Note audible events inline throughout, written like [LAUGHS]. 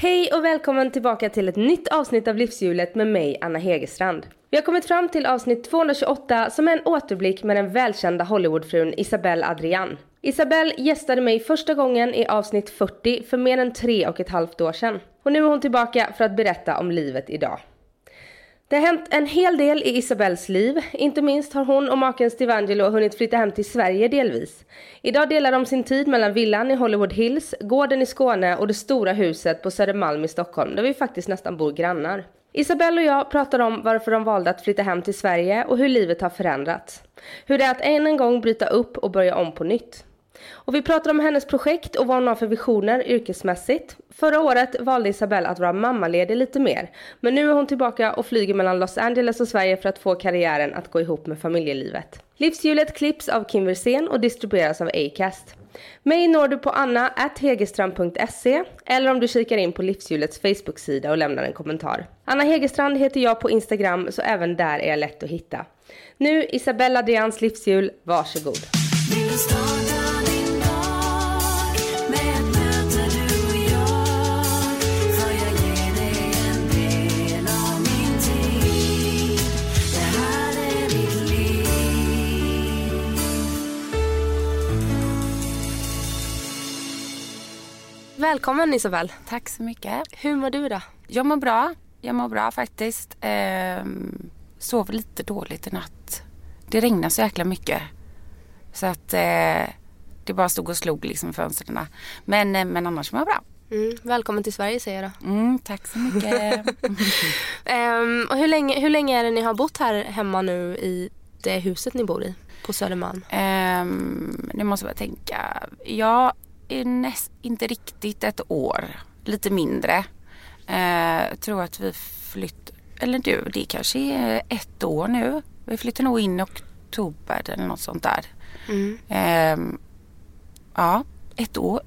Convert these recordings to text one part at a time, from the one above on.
Hej och välkommen tillbaka till ett nytt avsnitt av Livshjulet med mig, Anna Hegerstrand. Vi har kommit fram till avsnitt 228 som är en återblick med den välkända Hollywoodfrun Isabelle Adrian. Isabelle gästade mig första gången i avsnitt 40 för mer än tre och ett halvt år sedan. Och nu är hon tillbaka för att berätta om livet idag. Det har hänt en hel del i Isabells liv. Inte minst har hon och maken Stevangelo hunnit flytta hem till Sverige delvis. Idag delar de sin tid mellan villan i Hollywood Hills, gården i Skåne och det stora huset på Södermalm i Stockholm där vi faktiskt nästan bor grannar. Isabelle och jag pratar om varför de valde att flytta hem till Sverige och hur livet har förändrats. Hur det är att än en gång bryta upp och börja om på nytt. Och vi pratar om hennes projekt och vad hon har för visioner yrkesmässigt. Förra året valde Isabelle att vara mammaledig lite mer. Men nu är hon tillbaka och flyger mellan Los Angeles och Sverige för att få karriären att gå ihop med familjelivet. Livshjulet klipps av Kim Wirsén och distribueras av Acast. Mig når du på anna.hegerstrand.se eller om du kikar in på Livshjulets Facebook-sida och lämnar en kommentar. Anna Hegerstrand heter jag på Instagram så även där är jag lätt att hitta. Nu Isabella Adrians livshjul, varsågod. Välkommen Isabelle. Tack så mycket. Hur mår du då? Jag mår bra. Jag mår bra faktiskt. Ehm, sov lite dåligt i natt. Det regnade så jäkla mycket. Så att eh, det bara stod och slog liksom i fönstren. Men, eh, men annars mår jag bra. Mm, välkommen till Sverige säger jag då. Mm, tack så mycket. [LAUGHS] Ehm, och hur länge, hur länge är det ni har bott här hemma nu i det huset ni bor i? På Södermalm? Ehm, nu måste jag bara tänka. Jag är näst, inte riktigt ett år. Lite mindre. Eh, tror att vi flytt... Eller du, det kanske är ett år nu. Vi flyttar nog in i oktober eller något sånt där. Mm. Ehm, ja, ett år.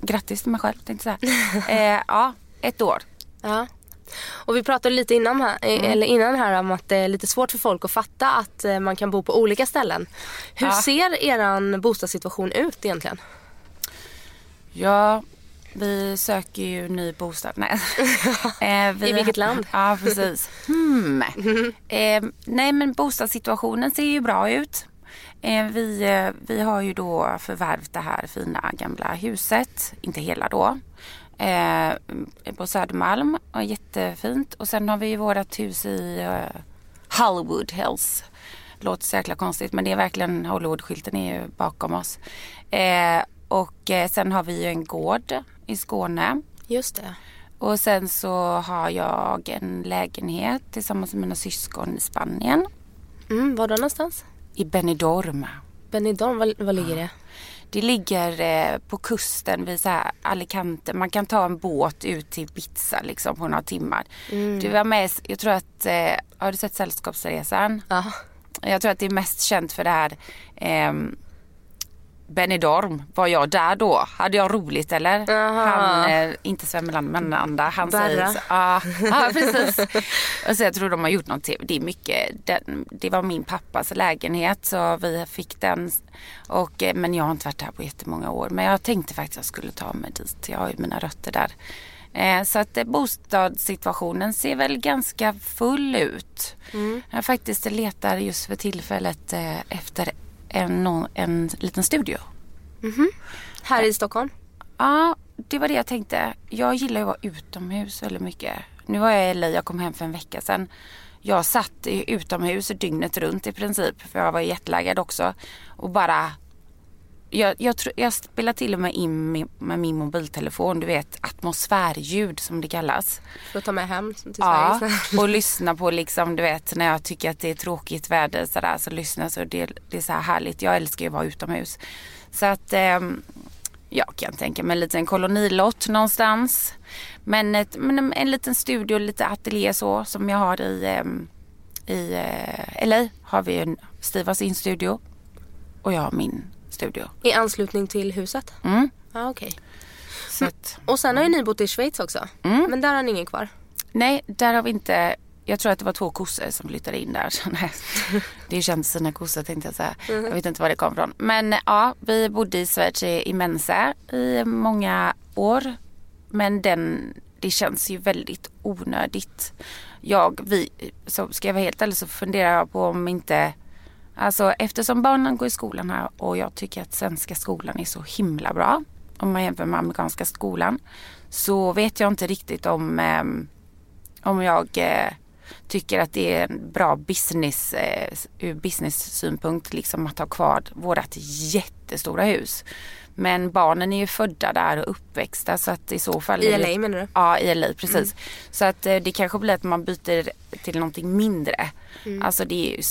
Grattis till mig själv tänkte jag säga. [LAUGHS] eh, ja, ett år. Ja. Och vi pratade lite innan här, Mm. eller innan här om att det är lite svårt för folk att fatta att eh, man kan bo på olika ställen. Hur Ja. ser eran bostadssituation ut egentligen? Ja, vi söker ju ny bostad. Nej. [LAUGHS] Eh, vi- I vilket land? Ja, precis. Hmm. Eh, nej, men bostadssituationen ser ju bra ut. Eh, vi, eh, vi har ju då förvärvt det här fina gamla huset, inte hela då, eh, på Södermalm. Och jättefint. Och sen har vi ju vårt hus i eh, Hollywood Hills. Låter så jäkla konstigt men det är verkligen Hollywood-skylten är ju bakom oss. Eh, och eh, sen har vi ju en gård i Skåne. Just det. Och sen så har jag en lägenhet tillsammans med mina syskon i Spanien. Mm, var då någonstans? I Benidorm. Benidorm, var, var ligger det? Det ligger eh, på kusten vid så här Alicante. Man kan ta en båt ut till Ibiza liksom på några timmar. Du var med, jag tror att, eh, har du sett Sällskapsresan? Ja. Jag tror att det är mest känt för det här ehm, Benidorm, var jag där då? Hade jag roligt eller? Aha. Han, eh, inte Sven Melander men andra, han säger Berra. så, ja, [LAUGHS] ja precis. Och så jag tror de har gjort något, det är mycket, den, det var min pappas lägenhet så vi fick den. Och, eh, men jag har inte varit där på jättemånga år. Men jag tänkte faktiskt att jag skulle ta mig dit, jag har ju mina rötter där. Eh, så att eh, bostadssituationen ser väl ganska full ut. Jag faktiskt letar just för tillfället eh, efter en, en liten studio. Här i Stockholm? Ja, det var det jag tänkte. Jag gillar ju att vara utomhus väldigt mycket. Nu var jag i LA, jag kom hem för en vecka sedan. Jag satt utomhus dygnet runt i princip, för jag var jetlaggad också. Och bara... Jag, jag, tror- jag spelar till och med in med, med min mobiltelefon, du vet atmosfärljud som det kallas. För att ta med hem till Ja, Sverige? och lyssna på liksom, du vet när jag tycker att det är tråkigt väder sådär så lyssna så det, det är så här härligt. Jag älskar ju att vara utomhus. Så att ehm, jag kan tänka mig en liten kolonilott någonstans. Men, ett, men en, en liten studio, lite ateljé så som jag har i, ehm, i eh, LA. Har vi en Steve har sin studio och jag har min studio. I anslutning till huset? Mm. Okej. Så att, Och sen har ju ni bott i Schweiz också. Mm. Men där har ni ingen kvar. nej, där har vi inte jag tror att det var två kossor som flyttade in där. [LAUGHS] Så nej, det känns sina kossor tänkte jag säga. Jag vet inte var det kom ifrån. Men ja, vi bodde i Schweiz i i Mensa i många år. Men den, det känns ju väldigt onödigt. Jag, vi, så ska jag vara helt ärlig så funderar jag på om inte Alltså eftersom barnen går i skolan här och jag tycker att svenska skolan är så himla bra om man jämför med amerikanska skolan så vet jag inte riktigt om, eh, om jag eh, tycker att det är en bra business eh, ur business synpunkt liksom att ha kvar vårat jättestora hus. Men barnen är ju födda där och uppväxta så att i så fall... I är det- LA menar du? Ja, i LA precis. Så att eh, det kanske blir att man byter till någonting mindre. Alltså det är ju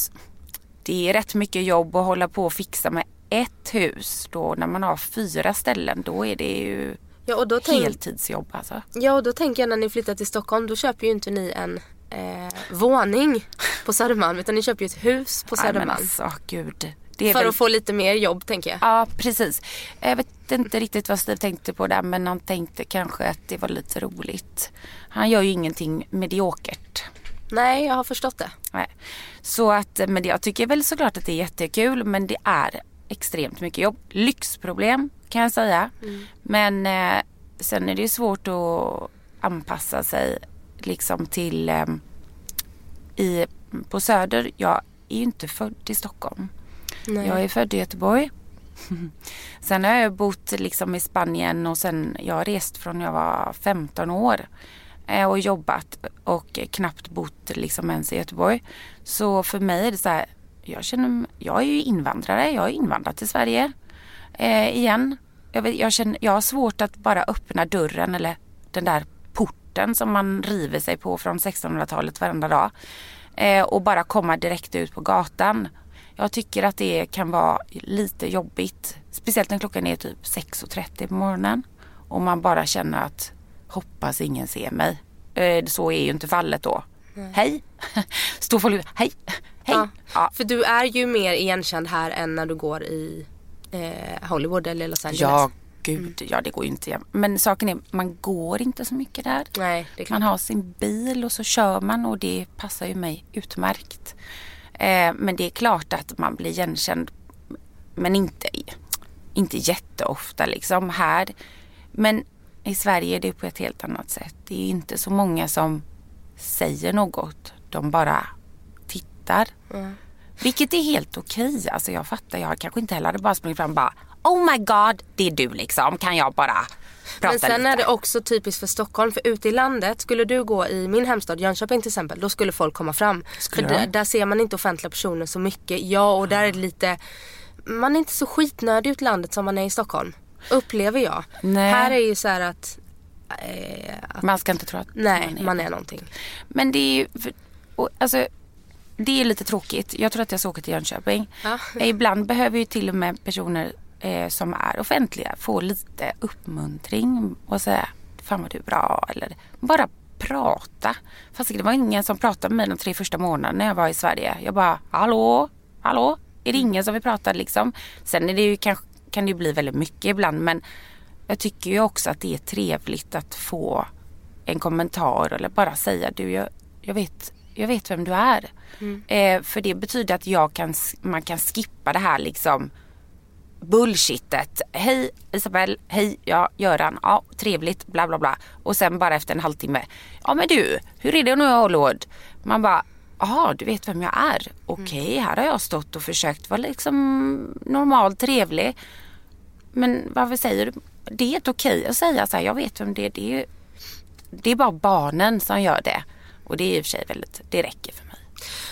det är rätt mycket jobb att hålla på och fixa med ett hus. Då när man har fyra ställen då är det ju Ja och, då tänk, heltidsjobb alltså. ja och då tänker jag när ni flyttar till Stockholm då köper ju inte ni en eh, våning på Södermalm utan ni köper ju ett hus på Nej men Södermalm. alltså gud. För väl... att få lite mer jobb tänker jag. Ja precis. Jag vet inte riktigt vad Steve tänkte på där men han tänkte kanske att det var lite roligt. Han gör ju ingenting mediokert. Nej jag har förstått det. Nej. Så att, men jag tycker väl såklart att det är jättekul men det är extremt mycket jobb. Lyxproblem kan jag säga. Men eh, sen är det ju svårt att anpassa sig liksom till eh, i, på Söder. Jag är ju inte född i Stockholm. Nej. Jag är född i Göteborg. [LAUGHS] sen har jag bott liksom i Spanien och sen jag har rest från jag var 15 år eh, Eh, och jobbat och knappt bott liksom ens i Göteborg. Så för mig är det så här, jag känner, jag är ju invandrare, jag har invandrat till Sverige eh, igen. Jag, vet, jag, känner, jag har svårt att bara öppna dörren eller den där porten som man river sig på från 1600-talet varenda dag. Eh, och bara komma direkt ut på gatan. Jag tycker att det kan vara lite jobbigt. Speciellt när klockan är typ 6.30 på morgonen. Och man bara känner att hoppas ingen ser mig. Eh, så är ju inte fallet då. Hej! [LAUGHS] Står folk hej! Hej! Ja. Ja. För du är ju mer igenkänd här än när du går i eh, Hollywood eller Los Angeles. Ja, gud, ja det går ju inte. Men saken är, man går inte så mycket där. Nej. Man har sin bil och så kör man och det passar ju mig utmärkt. Eh, men det är klart att man blir igenkänd. Men inte, inte jätteofta liksom här. Men i Sverige är det på ett helt annat sätt. Det är inte så många som säger något. De bara tittar. Vilket är helt okej. Alltså jag fattar. Jag kanske inte heller hade bara sprungit fram och bara Oh my god, det är du liksom. Kan jag bara prata Men sen lite? är det också typiskt för Stockholm. För ute i landet, skulle du gå i min hemstad Jönköping till exempel, då skulle folk komma fram. Skulle för där, där ser man inte offentliga personer så mycket. Ja, och där är det lite, man är inte så skitnödig ut i landet som man är i Stockholm. Upplever jag. Nej. Här är ju så här att, eh, att Man ska inte tro att nej, man är någonting. Men det är ju, och, alltså, det är lite tråkigt. Jag tror att jag ska åka till Jönköping. Ja. Eh, Ibland behöver ju till och med personer eh, som är offentliga få lite uppmuntring och säga fan vad du är bra eller bara prata. Fast det var ingen som pratade med mig de tre första månaderna när jag var i Sverige. Jag bara hallå, hallå, är det ingen som vill prata liksom? Sen är det ju kanske, kan det ju bli väldigt mycket ibland men jag tycker ju också att det är trevligt att få en kommentar eller bara säga du jag, jag, vet, jag vet vem du är. Eh, för det betyder att jag kan, man kan skippa det här liksom bullshitet. Hej Isabel, hej ja Göran, ja trevligt bla bla bla. Och sen bara efter en halvtimme. Ja men du, hur är det nu i Hollywood? Man bara, jaha du vet vem jag är. Okej, här har jag stått och försökt vara liksom normal, trevlig. Men varför säger du? Det är helt okej att säga så här, jag vet vem det är. Det är, det är bara barnen som gör det. Och det är i och för sig väldigt, det räcker för mig.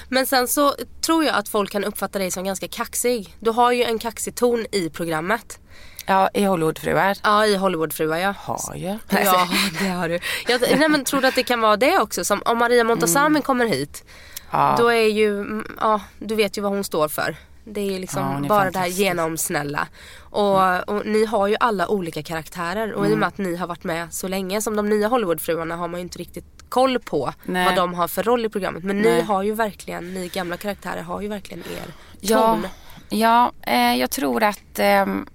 Men sen så tror jag att folk kan uppfatta dig som ganska kaxig. Du har ju en kaxig ton i programmet. Ja, i Hollywoodfruar. Ja, i Hollywoodfruar ja. Har jag. Ja, det har du. Jag nej, men tror du att det kan vara det också? Som om Maria Montazami kommer hit. Ja. Då är ju, mm, ja du vet ju vad hon står för. Det är ju liksom Ja, hon är bara det här genomsnälla. Och, och ni har ju alla olika karaktärer. Och i och med att ni har varit med så länge som de nya Hollywoodfruarna har man ju inte riktigt koll på Nej. vad de har för roll i programmet. Men ni Nej. har ju verkligen, ni gamla karaktärer har ju verkligen er Ja, ton. Ja, eh, jag tror att ehm,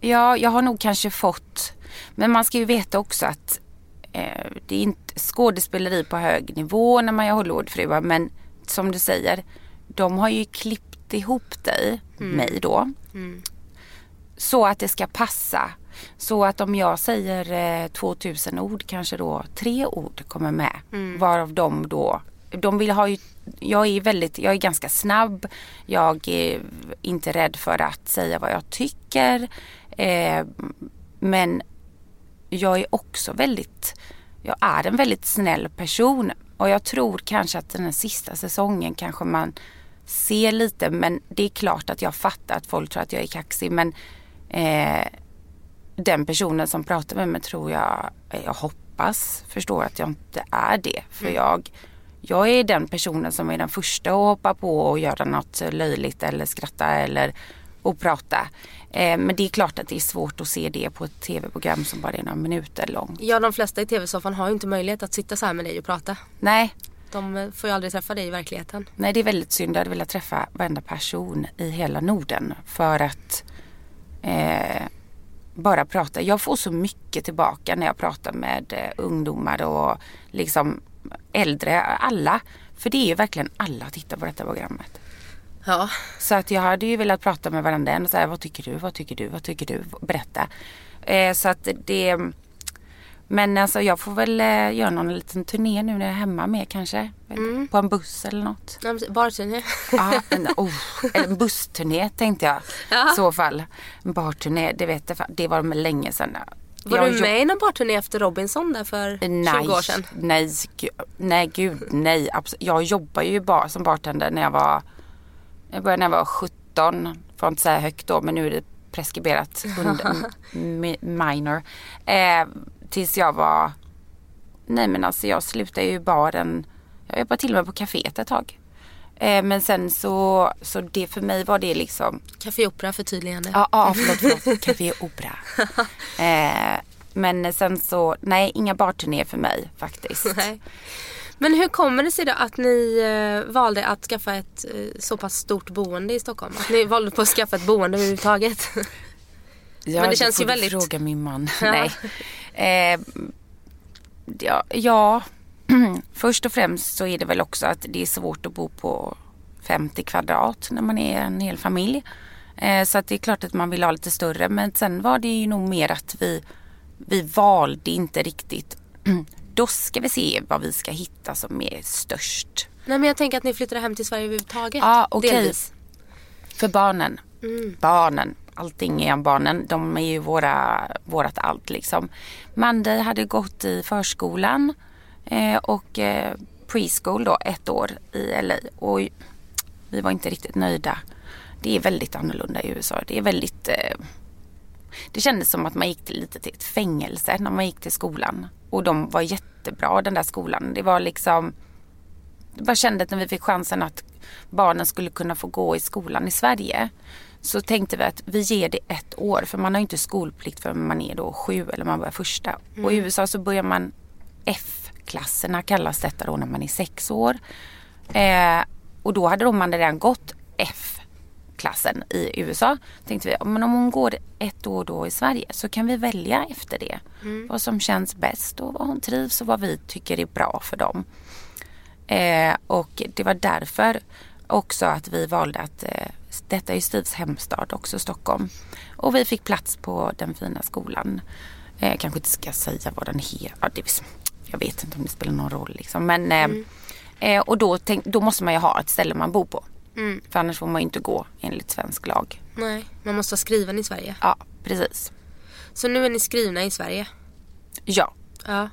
ja, jag har nog kanske fått, men man ska ju veta också att eh, det är inte skådespeleri på hög nivå när man gör Hollywoodfruar, men som du säger, de har ju klippt ihop dig, mig då, så att det ska passa. Så att om jag säger eh, 2000 ord kanske då tre ord kommer med. Varav de då, de vill ha ju, jag är väldigt, jag är ganska snabb. Jag är inte rädd för att säga vad jag tycker. Eh, men jag är också väldigt, jag är en väldigt snäll person. Och jag tror kanske att den här sista säsongen kanske man ser lite men det är klart att jag fattar att folk tror att jag är kaxig men eh, den personen som pratar med mig tror jag, jag hoppas, förstår att jag inte är det. För jag, jag är den personen som är den första att hoppa på och göra något löjligt eller skratta eller och prata. Eh, men det är klart att det är svårt att se det på ett tv-program som bara är några minuter långt. Ja, de flesta i tv-soffan har ju inte möjlighet att sitta så här med dig och prata. Nej, De eh, får ju aldrig träffa dig i verkligheten. Nej, det är väldigt synd. Jag hade velat träffa varenda person i hela Norden för att eh, bara prata. Jag får så mycket tillbaka när jag pratar med eh, ungdomar och liksom äldre, alla. För det är ju verkligen alla tittar på detta programmet. Ja. Så att jag hade ju velat prata med varandra en och säga vad tycker du, vad tycker du, vad tycker du, berätta. Eh, så att det men alltså jag får väl eh, göra någon liten turné nu när jag är hemma med kanske. Mm. På en buss eller något. Barturné. Ja, en, oh, en bussturné tänkte jag i så fall. En barturné, det vet jag, det var med länge sedan. Var Jag du med i någon barturné efter Robinson där för Nej, 20 år sedan? nej, nej gud nej. Abs- jag jobbar ju bara som bartender när jag var, jag började när jag var 17. Får inte säga högt då men nu är det preskriberat minor. Eh, tills jag var, nej men alltså jag slutade ju baren, jag jobbade till och med på kaféet ett tag. Eh, men sen så, så det för mig var det liksom Café Opera förtydligande. Ja, ja förlåt, förlåt. Café Opera. [LAUGHS] Eh, men sen så, nej inga barturné för mig faktiskt. Nej. Men hur kommer det sig då att ni eh, valde att skaffa ett eh, så pass stort boende i Stockholm? Att ni valde på att skaffa ett boende överhuvudtaget? [LAUGHS] Ja, Men det känns ju väldigt- fråga min man. [LAUGHS] Ja. Nej. Eh, ja, ja. [CLEARS THROAT] först och främst så är det väl också att det är svårt att bo på 50 kvadrat när man är en hel familj. Eh, så att det är klart att man vill ha lite större men sen var det ju nog mer att vi, vi valde inte riktigt. [CLEARS THROAT] Då ska vi se vad vi ska hitta som är störst. Nej men jag tänker att ni flyttade hem till Sverige överhuvudtaget. Ja, okej. Delvis. För barnen. Barnen. Allting är om barnen. De är ju våra, vårat allt liksom. Mandy hade gått i förskolan eh, och eh, preschool då ett år i LA. Och vi var inte riktigt nöjda. Det är väldigt annorlunda i USA. Det är väldigt... Eh, det kändes som att man gick till, lite till ett fängelse när man gick till skolan. Och de var jättebra den där skolan. Det var liksom jag bara kände att när vi fick chansen att barnen skulle kunna få gå i skolan i Sverige så tänkte vi att vi ger det ett år för man har ju inte skolplikt förrän man är då sju eller man börjar första. Och i USA så börjar man F-klasserna kallas detta då när man är sex år. Eh, och då hade de man redan gått F-klassen i USA. Tänkte vi, men om hon går ett år då i Sverige så kan vi välja efter det. Vad som känns bäst och vad hon trivs och vad vi tycker är bra för dem. Eh, och det var därför också att vi valde att eh, detta är ju Stivs hemstad också Stockholm. Och vi fick plats på den fina skolan. Eh, kanske inte ska säga vad den heter. Ja, det- jag vet inte om det spelar någon roll liksom. Men, eh, eh, och då, tänk, då måste man ju ha ett ställe man bor på. För annars får man ju inte gå enligt svensk lag. Nej, man måste vara skriven i Sverige. Ja, precis. Så nu är ni skrivna i Sverige. Ja. Ja.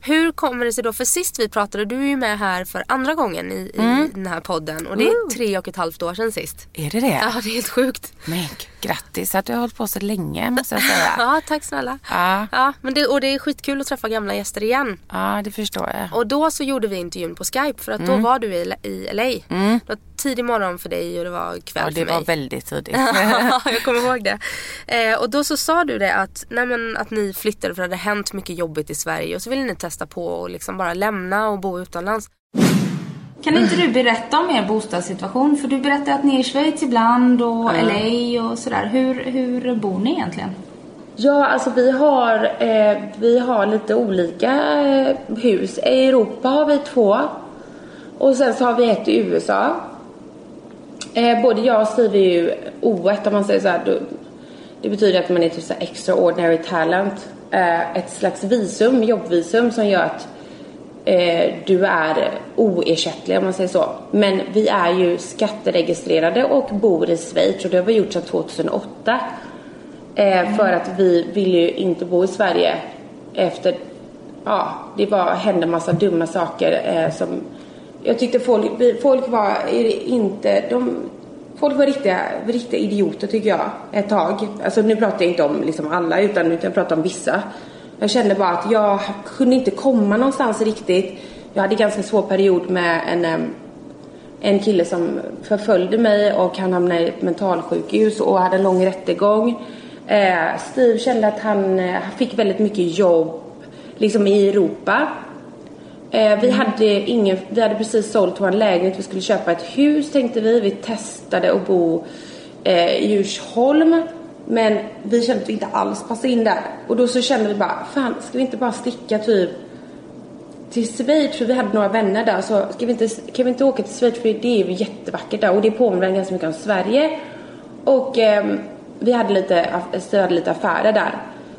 Hur kommer det sig då, för sist vi pratade, du är ju med här för andra gången i, i Mm. den här podden och det är tre och ett halvt år sedan sist. Är det det? Ja, det är helt sjukt. Men grattis att du har hållit på så länge måste jag säga. [LAUGHS] Ja, tack snälla. Ja, Ja, men det, och det är skitkul att träffa gamla gäster igen. ja det förstår jag. Och då så gjorde vi intervjun på Skype för att Mm. då var du i, i LA. Det var tidig morgon för dig och det var kväll Ja, det för mig. var väldigt tidigt. [LAUGHS] Ja, [LAUGHS] jag kommer ihåg det. Eh, och då så sa du det att, nej men, att ni flyttade för det hade hänt mycket jobbigt i Sverige och så ville ni testa på och liksom bara lämna och bo utomlands. Kan inte du berätta om er bostadssituation? För du berättar att ni är i Schweiz ibland och LA och sådär. Hur, hur bor ni egentligen? Ja, alltså vi har, eh, vi har lite olika eh, hus. I Europa har vi två. Och sen så har vi ett i USA. Eh, både jag och Steve är ju O1 om man säger så här. då- Det betyder att man är typ så här extraordinary talent. Eh, ett slags visum, jobbvisum som gör att eh, du är oersättlig om man säger så. Men vi är ju skatteregistrerade och bor i Schweiz och det har vi gjort sedan 2008. Eh, för att vi vill ju inte bo i Sverige efter, ja, det var, hände massa dumma saker eh, som jag tyckte folk, folk var inte, de, folk var riktiga, riktiga idioter tycker jag ett tag. Alltså nu pratar jag inte om liksom alla utan utan jag pratar om vissa. Jag kände bara att jag kunde inte komma någonstans riktigt. Jag hade en ganska svår period med en en kille som förföljde mig och han hamnade i ett mentalsjukhus och hade en lång rättegång. Eh, Steve kände att han, eh, han fick väldigt mycket jobb liksom i Europa. Eh, vi, hade ingen, vi hade precis sålt vår lägenhet, vi skulle köpa ett hus tänkte vi. Vi testade att bo eh, i Djursholm. Men vi kände att vi inte alls passade in där. Och då så kände vi bara, fan ska vi inte bara sticka typ till Schweiz för vi hade några vänner där så ska vi inte, kan vi inte åka till Schweiz för det är ju jättevackert där och det påminner ganska mycket om Sverige. Och ehm, vi hade lite, hade lite affärer där.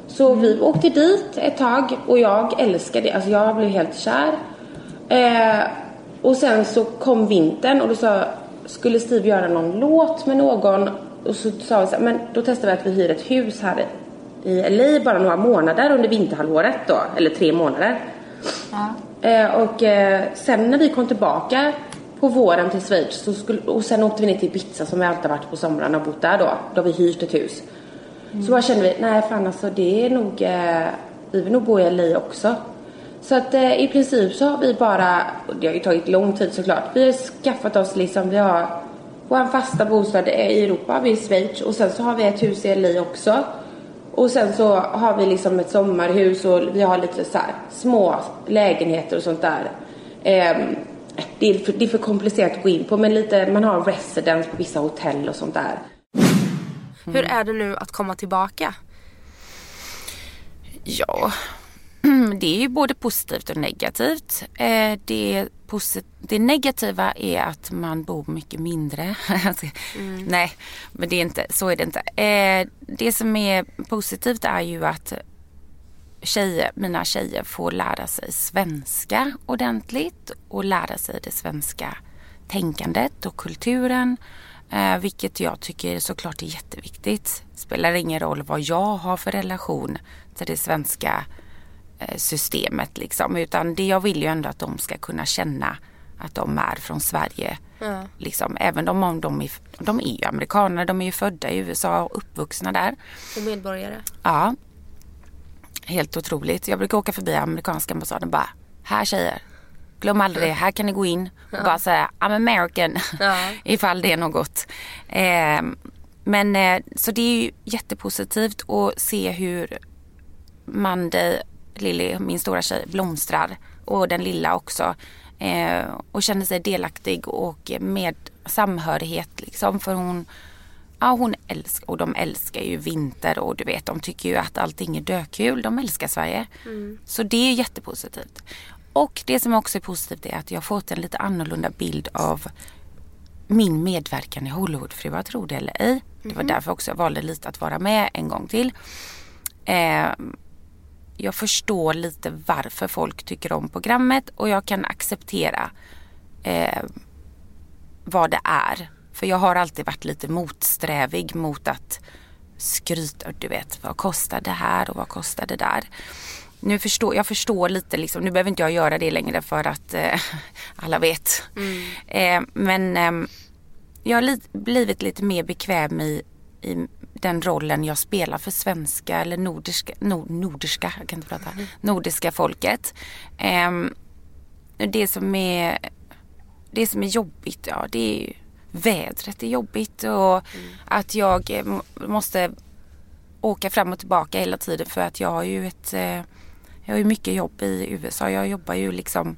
Så vi åkte dit ett tag och jag älskade det, alltså jag blev helt kär. Eh, och sen så kom vintern och då sa, skulle Steve göra någon låt med någon och så sa vi så här, men då testar vi att vi hyr ett hus här i LA bara några månader under vinterhalvåret då, eller tre månader. Eh, och eh, sen när vi kom tillbaka på våren till Schweiz så skulle, och sen åkte vi ner till Ibiza som vi alltid varit på somrarna och bott där då. Då har vi hyrt ett hus. Så bara kände vi, nej fan alltså det är nog, eh, vi vill nog bo i LA också. Så att eh, i princip så har vi bara, och det har ju tagit lång tid såklart, vi har skaffat oss liksom, vi har vår fasta bostad är i Europa, vi är i Schweiz och sen så har vi ett hus i LA också. Och sen så har vi liksom ett sommarhus och vi har lite så här små lägenheter och sånt där. Ehm, det, är för, det är för komplicerat att gå in på men lite, man har residence på vissa hotell och sånt där. Hur är det nu att komma tillbaka? Ja, [CLEARS THROAT] det är ju både positivt och negativt. Eh, Det, posit- det negativa är att man bor mycket mindre. [LAUGHS] Alltså, Nej, men det är inte, så är det inte. Eh, Det som är positivt är ju att tjejer, mina tjejer får lära sig svenska ordentligt och lära sig det svenska tänkandet och kulturen. Eh, vilket jag tycker såklart är jätteviktigt. Spelar ingen roll vad jag har för relation till det svenska systemet liksom. Utan det jag vill ju ändå att de ska kunna känna att de är från Sverige. Liksom, även om de, de, är, de är ju amerikaner, de är ju födda i USA och uppvuxna där. Och medborgare? Ja. Helt otroligt. Jag brukar åka förbi amerikanska ambassaden och bara, här tjejer. Glöm aldrig det, här kan ni gå in och bara säga I'm American. Ja. [LAUGHS] Ifall det är något. Eh, men eh, så det är ju jättepositivt att se hur Mandy, Lilly, min stora tjej, blomstrar. Och den lilla också. Eh, och känner sig delaktig och med samhörighet liksom. För hon, ja, hon älskar, och de älskar ju vinter och du vet de tycker ju att allting är dökul. De älskar Sverige. Så det är jättepositivt. Och det som också är positivt är att jag har fått en lite annorlunda bild av min medverkan i Hollywoodfruar, tro det eller ej. Det var därför också jag valde lite att vara med en gång till. Eh, jag förstår lite varför folk tycker om programmet och jag kan acceptera eh, vad det är. För jag har alltid varit lite motsträvig mot att skryta, du vet, vad kostar det här och vad kostar det där. Nu förstår, jag förstår lite, liksom, nu behöver inte jag göra det längre för att eh, [LAUGHS] alla vet. Eh, men eh, jag har li- blivit lite mer bekväm i, i den rollen jag spelar för svenska eller nordiska, nord, nordiska, jag kan inte prata, nordiska folket. Ehm, det som är det som är jobbigt, ja det är ju vädret är jobbigt och att jag eh, måste åka fram och tillbaka hela tiden för att jag har ju ett, eh, jag har ju mycket jobb i USA. Jag jobbar ju liksom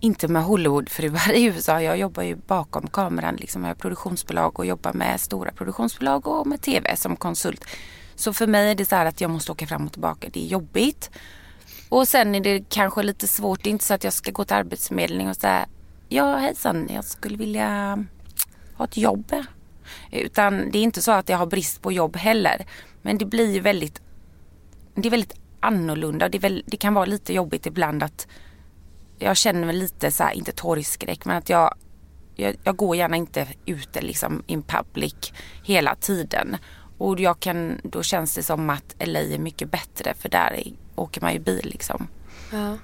inte med Hollywoodfruar i USA. Jag jobbar ju bakom kameran liksom med produktionsbolag och jobbar med stora produktionsbolag och med tv som konsult. Så för mig är det så här att jag måste åka fram och tillbaka. Det är jobbigt. Och sen är det kanske lite svårt. Det är inte så att jag ska gå till Arbetsförmedlingen och säga Ja hejsan, jag skulle vilja ha ett jobb. Utan det är inte så att jag har brist på jobb heller. Men det blir ju väldigt Det är väldigt annorlunda. Det, är väl, det kan vara lite jobbigt ibland att jag känner mig lite så här, inte torgskräck men att jag, jag, jag går gärna inte ute liksom in public hela tiden. Och jag kan, då känns det som att LA är mycket bättre för där är, åker man ju bil liksom. Ja.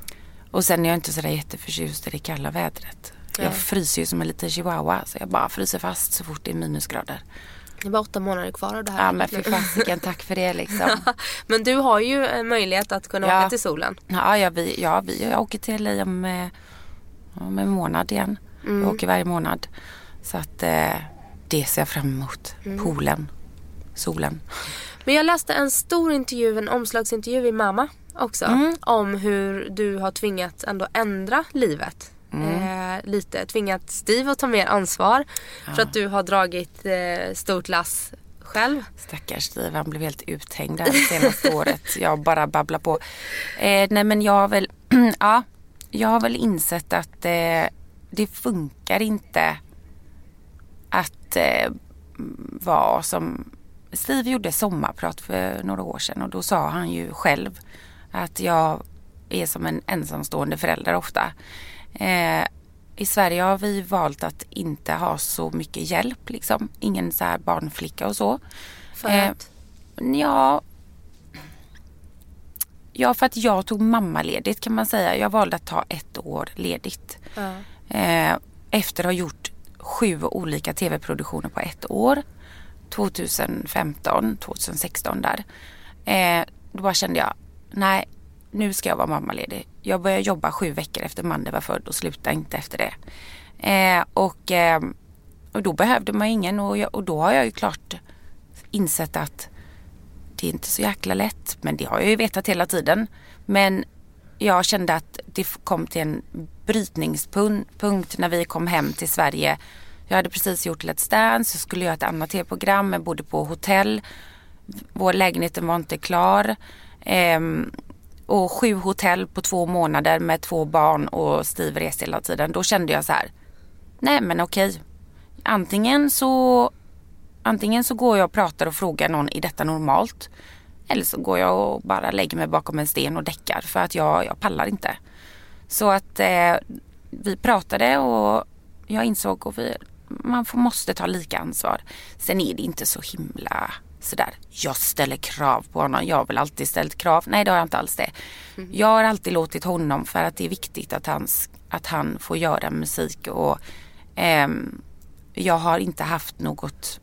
Och sen är jag inte sådär jätteförtjust i det kalla vädret. Nej. Jag fryser ju som en liten chihuahua så jag bara fryser fast så fort det är minusgrader. Det bara åtta månader kvar av det här. Ja men fy fasiken tack för det liksom. [LAUGHS] Men du har ju en möjlighet att kunna Ja. åka till solen. Ja, ja, vi, ja vi, jag åker till LA om, eh, om en månad igen. Jag åker varje månad. Så att eh, det ser jag fram emot. Poolen, solen. Men jag läste en stor intervju, en omslagsintervju i Mamma också. Mm. Om hur du har tvingats ändå ändra livet. Mm. Eh, lite tvingat Steve att ta mer ansvar. För att du har dragit eh, stort lass själv. Stackars Steve, han blev helt uthängd det här senaste [LAUGHS] året. Jag bara babblar på. Eh, nej men jag har väl, [CLEARS THROAT] ja, jag har väl insett att eh, det funkar inte att eh, vara som Steve gjorde sommarprat för några år sedan och då sa han ju själv att jag är som en ensamstående förälder ofta. Eh, I Sverige har vi valt att inte ha så mycket hjälp liksom. Ingen så här barnflicka och så. För Eh, att? Ja, ja, för att jag tog mammaledigt kan man säga. Jag valde att ta ett år ledigt. Ja. Eh, efter att ha gjort sju olika tv-produktioner på ett år. 2015, 2016 där. Eh, då bara kände jag, nej, nu ska jag vara mammaledig. Jag började jobba sju veckor efter mannen var född och slutade inte efter det. Eh, och, eh, och då behövde man ingen och, jag, och då har jag ju klart insett att det är inte så jäkla lätt. Men det har jag ju vetat hela tiden. Men jag kände att det kom till en brytningspunkt när vi kom hem till Sverige. Jag hade precis gjort Let's Dance, jag skulle göra ett annat tv-program, jag bodde på hotell. Vår lägenhet var inte klar. Ehm, och sju hotell på två månader med två barn och Steve reste hela tiden. Då kände jag så här, nej men okej. Antingen så Antingen så går jag och pratar och frågar någon, är detta normalt? Eller så går jag och bara lägger mig bakom en sten och däckar för att jag, jag pallar inte. Så att eh, vi pratade och jag insåg att vi, man får, måste ta lika ansvar. Sen är det inte så himla sådär, jag ställer krav på honom. Jag har väl alltid ställt krav. Nej det har jag inte alls det. Jag har alltid låtit honom för att det är viktigt att han, att han får göra musik och ehm, jag har inte haft något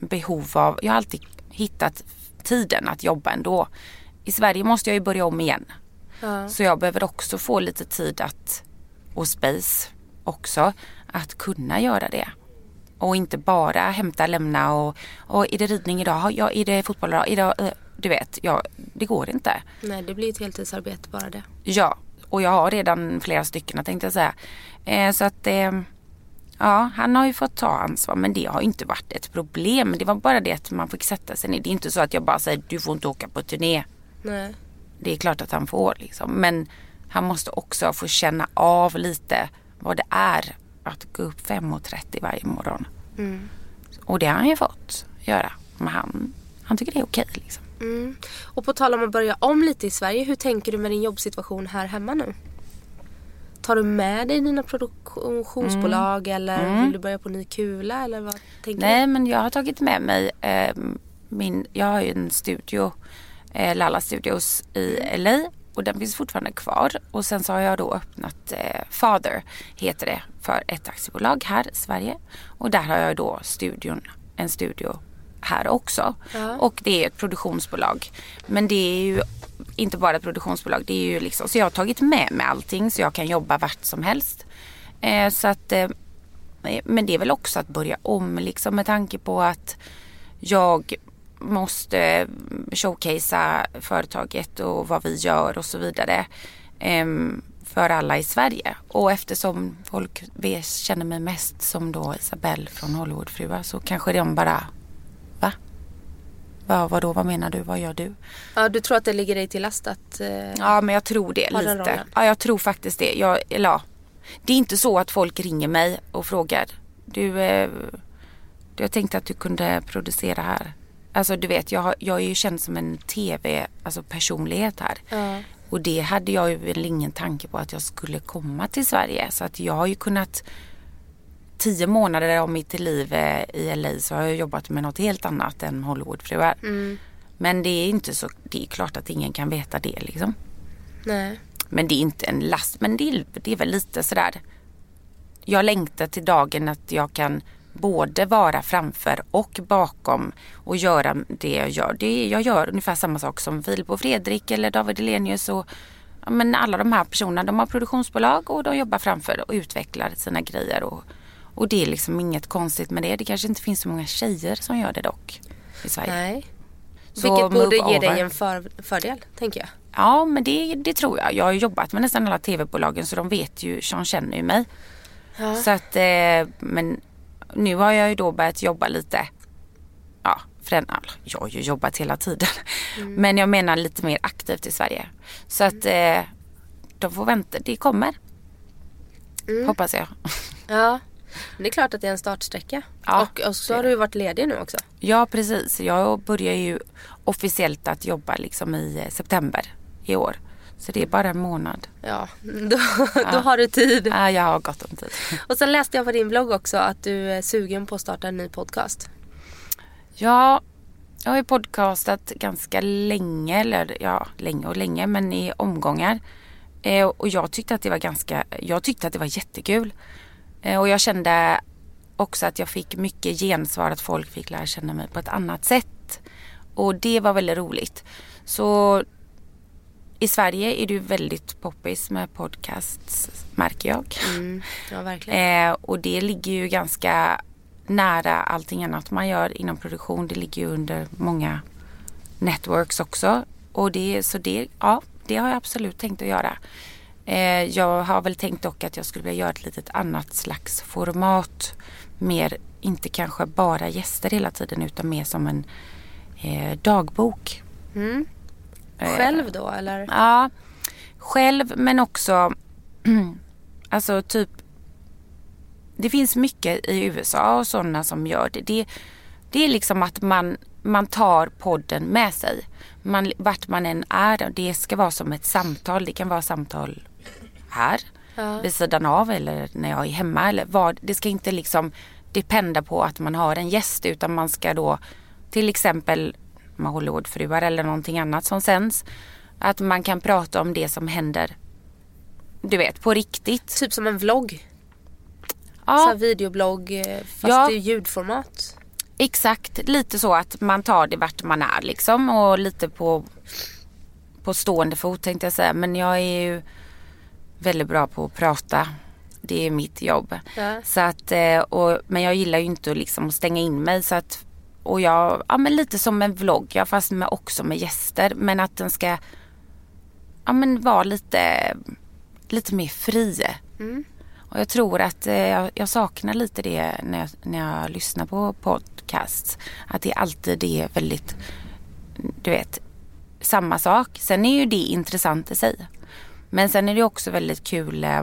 behov av, jag har alltid hittat tiden att jobba ändå. I Sverige måste jag ju börja om igen. Så jag behöver också få lite tid att, och space också, att kunna göra det. Och inte bara hämta, lämna och, och är det ridning idag? Ja, är det fotboll idag? idag eh, du vet, ja, det går inte. Nej, det blir ett heltidsarbete bara det. Ja, och jag har redan flera stycken tänkte jag säga. Eh, så att eh, ja, han har ju fått ta ansvar men det har inte varit ett problem. Det var bara det att man fick sätta sig ner. Det är inte så att jag bara säger du får inte åka på turné. Nej. Det är klart att han får liksom. Men han måste också få känna av lite vad det är att gå upp 5.30 varje morgon. Och det har han ju fått göra. Men han, han tycker det är okej liksom. Och på tal om att börja om lite i Sverige, hur tänker du med din jobbsituation här hemma nu? Tar du med dig dina produktionsbolag eller vill du börja på ny kula eller vad tänker Nej men jag har tagit med mig eh, min, jag har ju en studio, eh, Lalla Studios i LA och den finns fortfarande kvar. Och sen så har jag då öppnat eh, Father, heter det, för ett aktiebolag här i Sverige. Och där har jag då studion, en studio här också. Och det är ett produktionsbolag. Men det är ju inte bara ett produktionsbolag, det är ju liksom, så jag har tagit med mig allting så jag kan jobba vart som helst. Eh, så att eh, men det är väl också att börja om liksom med tanke på att jag måste showcasea företaget och vad vi gör och så vidare. Ehm, för alla i Sverige. Och eftersom folk känner mig mest som då Isabelle från Hollywoodfruar så kanske de bara, va? Va, vadå, vad menar du, vad gör du? Ja, du tror att det ligger dig till last att... eh, Ja, men jag tror det lite. Ja, jag tror faktiskt det. Jag, eller, ja. Det är inte så att folk ringer mig och frågar. Du, eh, du jag tänkte att du kunde producera här. Alltså du vet, jag, har- jag är ju känd som en tv, alltså personlighet här. Ja. Och det hade jag ju väl ingen tanke på att jag skulle komma till Sverige. Så att jag har ju kunnat tio månader av mitt liv eh, i LA så har jag jobbat med något helt annat än Hollywoodfruar. Men det är inte så, det är klart att ingen kan veta det liksom. Nej. Men det är inte en last, men det är, det är väl lite sådär. Jag längtar till dagen att jag kan både vara framför och bakom och göra det jag gör. Det jag gör ungefär samma sak som Filip och Fredrik eller David Elenius och ja, men alla de här personerna. De har produktionsbolag och de jobbar framför och utvecklar sina grejer. Och, och det är liksom inget konstigt med det. Det kanske inte finns så många tjejer som gör det dock i Sverige. Nej. Så Vilket borde ge dig en för, fördel, tänker jag. Ja, men det, det tror jag. Jag har jobbat med nästan alla tv-bolagen så de vet ju, de känner ju mig. Så att, eh, men nu har jag ju då börjat jobba lite. Ja, för den, jag har ju jobbat hela tiden. Men jag menar lite mer aktivt i Sverige. Så att eh, de får vänta, det kommer. Hoppas jag. Ja. Det är klart att det är en startsträcka. Ja, och, och så har du ju varit ledig nu också. Ja, precis. Jag börjar ju officiellt att jobba liksom i eh, september i år. Så det är bara en månad. Ja, [LAUGHS] då, då har du tid. Ja, jag har gott om tid. [LAUGHS] Och sen läste jag på din blogg också att du är sugen på att starta en ny podcast. Ja, jag har ju podcastat ganska länge, eller ja, länge och länge, men i omgångar. Eh, och jag tyckte att det var ganska, jag tyckte att det var jättekul. Eh, och jag kände också att jag fick mycket gensvar, att folk fick lära känna mig på ett annat sätt. Och det var väldigt roligt. Så i Sverige är ju väldigt poppis med podcasts, märker jag. Ja, verkligen. [LAUGHS] Eh, och det ligger ju ganska nära allting annat man gör inom produktion. Det ligger ju under många networks också. Och det, så det, ja, det har jag absolut tänkt att göra. Eh, jag har väl tänkt dock att jag skulle vilja göra ett litet annat slags format. Mer, inte kanske bara gäster hela tiden utan mer som en eh, dagbok. Själv då eller? Ja, själv men också [CLEARS THROAT] alltså typ det finns mycket i USA och sådana som gör det. det. Det är liksom att man, man tar podden med sig. Man, vart man än är. Det ska vara som ett samtal. Det kan vara samtal här vid sidan av eller när jag är hemma. Eller vad. Det ska inte liksom dependa på att man har en gäst utan man ska då till exempel Hollywoodfruar eller någonting annat som sänds. Att man kan prata om det som händer du vet på riktigt. Typ som en vlogg. Ja. Så videoblogg eh, fast Ja. i ljudformat. Exakt, lite så att man tar det vart man är liksom och lite på, på stående fot tänkte jag säga. Men jag är ju väldigt bra på att prata. Det är mitt jobb. Ja. Så att, eh, och, men jag gillar ju inte att liksom stänga in mig så att och jag, ja men lite som en vlogg, ja, fast med, också med gäster. Men att den ska ja, men vara lite, lite mer fri. Och jag tror att eh, jag, jag saknar lite det när jag, när jag lyssnar på podcasts. Att det alltid är väldigt, du vet, samma sak. Sen är ju det intressant i sig. Men sen är det också väldigt kul eh,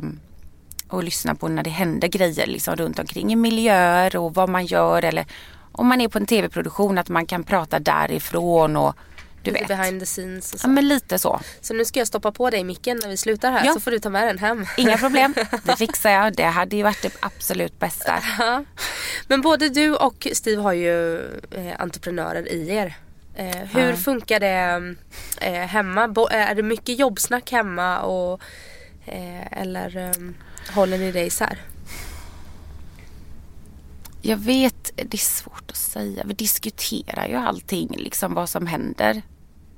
att lyssna på när det händer grejer liksom runt omkring i miljöer och vad man gör eller om man är på en tv-produktion att man kan prata därifrån och du Lite vet. behind the scenes och så. Ja men lite så. Så nu ska jag stoppa på dig micken när vi slutar här Ja. så får du ta med den hem. Inga problem. [LAUGHS] Det fixar jag. Det hade ju varit det absolut bästa. Ja. Men både du och Steve har ju eh, entreprenörer i er. Eh, hur funkar det eh, hemma? Bo- eh, är det mycket jobbsnack hemma och, eh, eller eh, håller ni det isär? Jag vet, det är svårt att säga. Vi diskuterar ju allting, liksom vad som händer.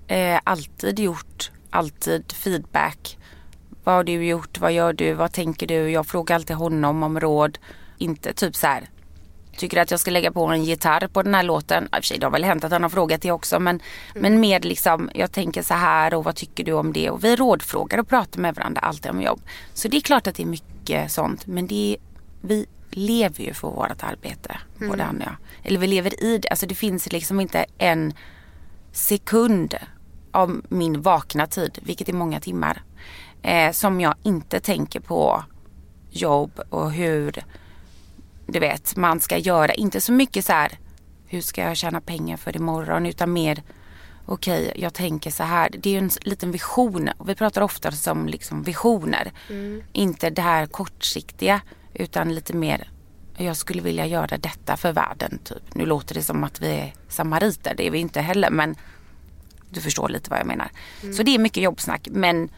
Eh, alltid gjort, alltid feedback. Vad har du gjort? Vad gör du? Vad tänker du? Jag frågar alltid honom om råd. Inte typ så här. Tycker att jag ska lägga på en gitarr på den här låten. I och för sig, det har väl hänt att han har frågat det också. Men, men mer liksom, jag tänker så här och vad tycker du om det? Och vi rådfrågar och pratar med varandra alltid om jobb. Så det är klart att det är mycket sånt. Men det är, vi lever ju för vårt arbete. Både han och jag. Eller vi lever i det. Alltså det finns liksom inte en sekund av min vakna tid, vilket är många timmar, eh, som jag inte tänker på jobb och hur du vet, man ska göra. Inte så mycket så här, hur ska jag tjäna pengar för imorgon? Utan mer, okej, jag tänker så här. Det är ju en liten vision. Och vi pratar ofta om liksom visioner. Inte det här kortsiktiga, utan lite mer, jag skulle vilja göra detta för världen. Typ. Nu låter det som att vi är samariter, det är vi inte heller. Men du förstår lite vad jag menar. Så det är mycket jobbsnack. Men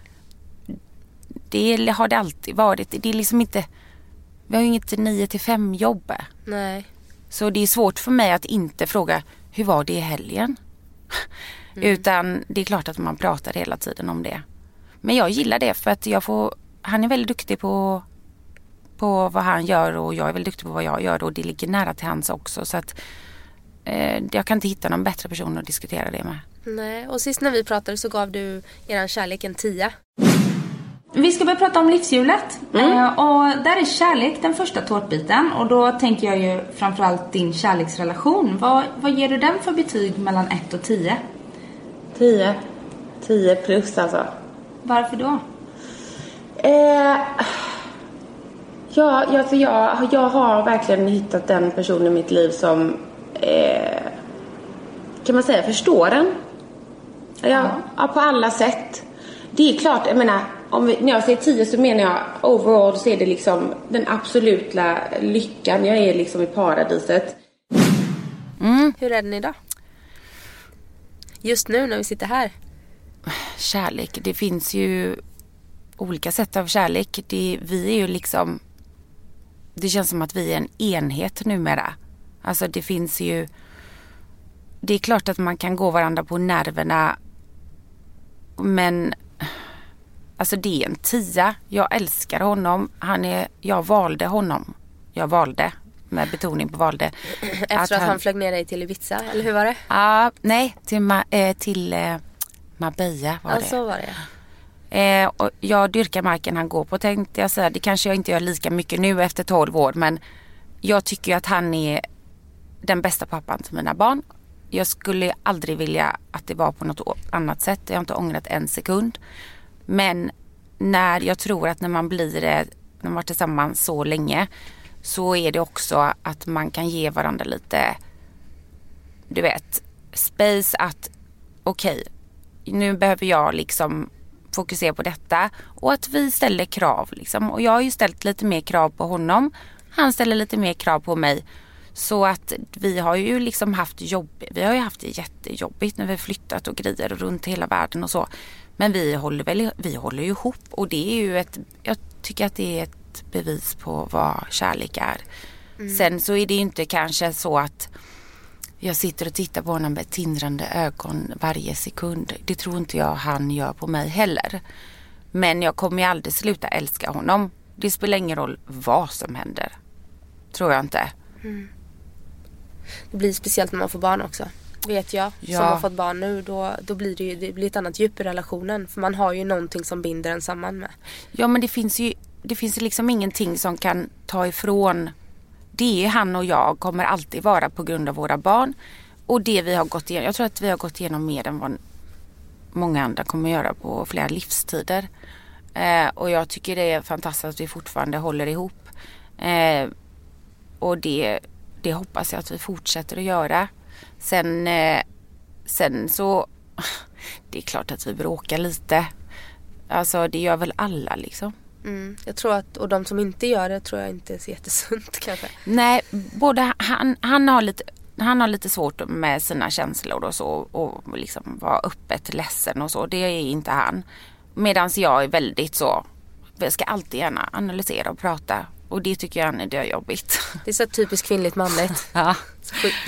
det har det alltid varit. Det är liksom inte, vi har ju inget 9 till 5 jobb. Nej. Så det är svårt för mig att inte fråga, hur var det i helgen? Utan det är klart att man pratar hela tiden om det. Men jag gillar det för att jag får, han är väldigt duktig på, på vad han gör och jag är väldigt duktig på vad jag gör och det ligger nära till hans också. Så att eh, jag kan inte hitta någon bättre person att diskutera det med. Nej. Och sist när vi pratade så gav du eran kärlek en tia. Vi ska börja prata om livshjulet. Eh, och där är kärlek den första tårtbiten. Och då tänker jag ju framförallt din kärleksrelation. Vad, vad ger du den för betyg mellan 1 och 10? 10. 10 plus alltså. Varför då? Eh, ja, ja, för jag, jag har verkligen hittat den person i mitt liv som eh, kan man säga förstår en. Ja, ja, på alla sätt. Det är klart, jag menar, om vi, när jag säger 10 så menar jag overall så är det liksom den absoluta lyckan. Jag är liksom i paradiset. Hur är den idag? Just nu när vi sitter här. kärlek. Det finns ju olika sätt av kärlek. Det, vi är ju liksom... Det känns som att vi är en enhet numera. Alltså det finns ju... Det är klart att man kan gå varandra på nerverna. Men... Alltså det är en tia. Jag älskar honom. Han är... Jag valde honom. Jag valde. Med betoning på valde. [CLEARS THROAT] Efter att, han... flög ner dig till Ibiza, eller hur var det? Ja, nej, till, Ma, eh, till eh, Marbella var Ja, det. så var det. Eh, och jag dyrkar marken han går på tänkte jag säga. Det kanske jag inte gör lika mycket nu efter 12 år men jag tycker ju att han är den bästa pappan till mina barn. Jag skulle aldrig vilja att det var på något annat sätt. Jag har inte ångrat en sekund. Men när jag tror att när man blir, när man varit tillsammans så länge så är det också att man kan ge varandra lite, du vet, space att okej, nu behöver jag liksom fokusera på detta och att vi ställer krav liksom. Och jag har ju ställt lite mer krav på honom. Han ställer lite mer krav på mig. Så att vi har ju liksom haft jobb, vi har ju haft det jättejobbigt när vi har flyttat och grejer runt hela världen och så. Men vi håller väl, vi håller ju ihop och det är ju ett, jag tycker att det är ett bevis på vad kärlek är. Sen så är det ju inte kanske så att jag sitter och tittar på honom med tindrande ögon varje sekund. Det tror inte jag han gör på mig heller. Men jag kommer ju aldrig sluta älska honom. Det spelar ingen roll vad som händer. Tror jag inte. Det blir speciellt när man får barn också. Vet jag som Ja. har fått barn nu då, då blir det ju det blir ett annat djup i relationen. För man har ju någonting som binder en samman med. Ja men det finns ju det finns liksom ingenting som kan ta ifrån. Det är han och jag kommer alltid vara på grund av våra barn. Och det vi har gått igenom. Jag tror att vi har gått igenom mer än vad många andra kommer göra på flera livstider. Eh, och jag tycker det är fantastiskt att vi fortfarande håller ihop. Eh, och det, det hoppas jag att vi fortsätter att göra. Sen, eh, sen så, [LAUGHS] det är klart att vi bråkar lite. Alltså det gör väl alla liksom. Mm. Jag tror att, och de som inte gör det tror jag inte är så jättesunt [LAUGHS] kanske. Nej, både han, han, har lite, han har lite svårt med sina känslor och så och liksom vara öppet ledsen och så. Det är inte han. Medan jag är väldigt så, jag ska alltid gärna analysera och prata. Och det tycker jag är jobbigt. [LAUGHS] Det är så typiskt kvinnligt manligt. [LAUGHS] Ja.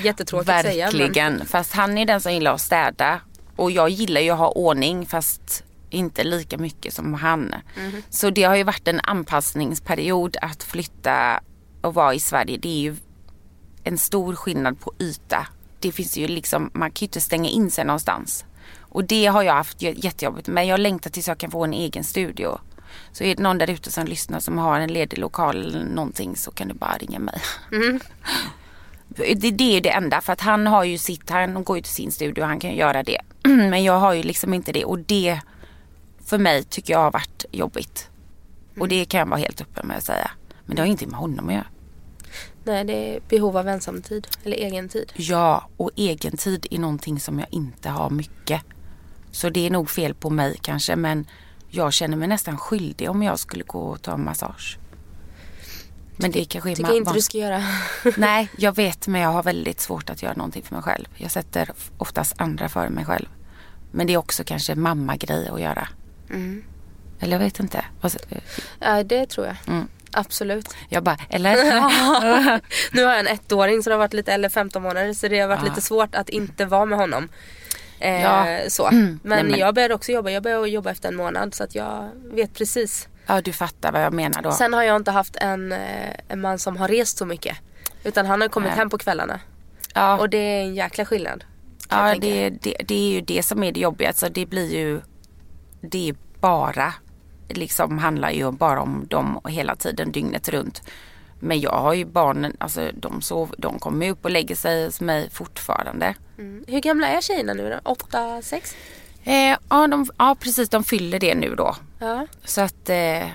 Jättetråkigt att säga. Men... Verkligen. Fast han är den som gillar att städa. Och jag gillar ju att ha ordning fast inte lika mycket som han. Mhm. Så det har ju varit en anpassningsperiod att flytta och vara i Sverige. Det är ju en stor skillnad på yta. Det finns ju liksom, man kan ju inte stänga in sig någonstans. Och det har jag haft jä- jättejobbigt med. Jag längtar tills jag kan få en egen studio. Så är det någon där ute som lyssnar som har en ledig lokal eller någonting så kan du bara ringa mig. [LAUGHS] Det, det är det enda för att han har ju sitt, han går ju till sin studio och han kan göra det. [CLEARS THROAT] Men jag har ju liksom inte det och det för mig tycker jag har varit jobbigt. Och det kan jag vara helt öppen med att säga. Men det har inte med honom att göra. Nej, det är behov av ensamtid. Eller egen tid. Ja, och egen tid är någonting som jag inte har mycket. Så det är nog fel på mig kanske men jag känner mig nästan skyldig om jag skulle gå och ta en massage. Men det kanske är Tycker inte du ska göra. [LAUGHS] Nej, jag vet men jag har väldigt svårt att göra någonting för mig själv. Jag sätter oftast andra före mig själv. Men det är också kanske mamma-grej att göra. Mm. Eller jag vet inte. Ja, det tror jag. Mm. Absolut. Jag bara, eller? [LAUGHS] [LAUGHS] Nu har jag en ettåring så det har varit lite, eller 15 månader så det har varit Ah. lite svårt att inte vara med honom. Eh, Ja. så. Mm. Men, Nej, men- jag började också jobba, jag började jobba efter en månad så att jag vet precis. ja, du fattar vad jag menar då. Sen har jag inte haft en, eh, en man som har rest så mycket. Utan han har kommit Nej. hem på kvällarna. ja. Och det är en jäkla skillnad. Ja, det, det, det är ju det som är det jobbiga. Alltså det blir ju, det är bara, liksom handlar ju bara om dem hela tiden, dygnet runt. Men jag har ju barnen, alltså de, sov, de kommer upp och lägger sig hos mig fortfarande. Mm. Hur gamla är tjejerna nu då? 8, 6? Eh, ja, de, ja, precis, de fyller det nu då. Ja. Så att, eh,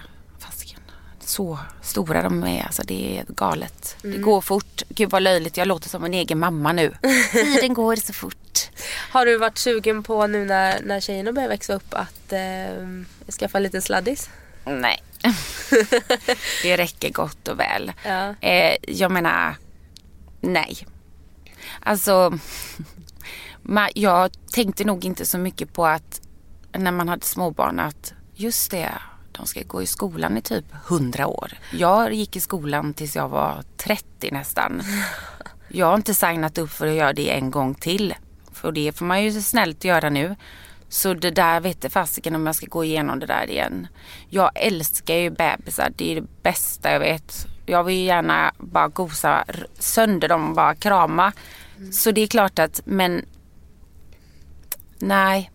så stora de är, alltså det är galet. Mm. Det går fort. Gud vad löjligt, jag låter som en egen mamma nu. [LAUGHS] Tiden går så fort. Har du varit sugen på nu när, när tjejerna börjar växa upp att eh, skaffa lite sladdis? Nej. [LAUGHS] det räcker gott och väl. Ja. Eh, jag menar, nej. Alltså, jag tänkte nog inte så mycket på att när man hade småbarn att just det, de ska gå i skolan i typ 100 år. Jag gick i skolan tills jag var 30 nästan. Jag har inte signat upp för att göra det en gång till. För det får man ju snällt göra nu. Så det där vet fasiken om jag ska gå igenom det där igen. Jag älskar ju bebisar. Det är det bästa jag vet. Jag vill gärna bara gosa sönder dem och bara krama. Så det är klart att, men nej.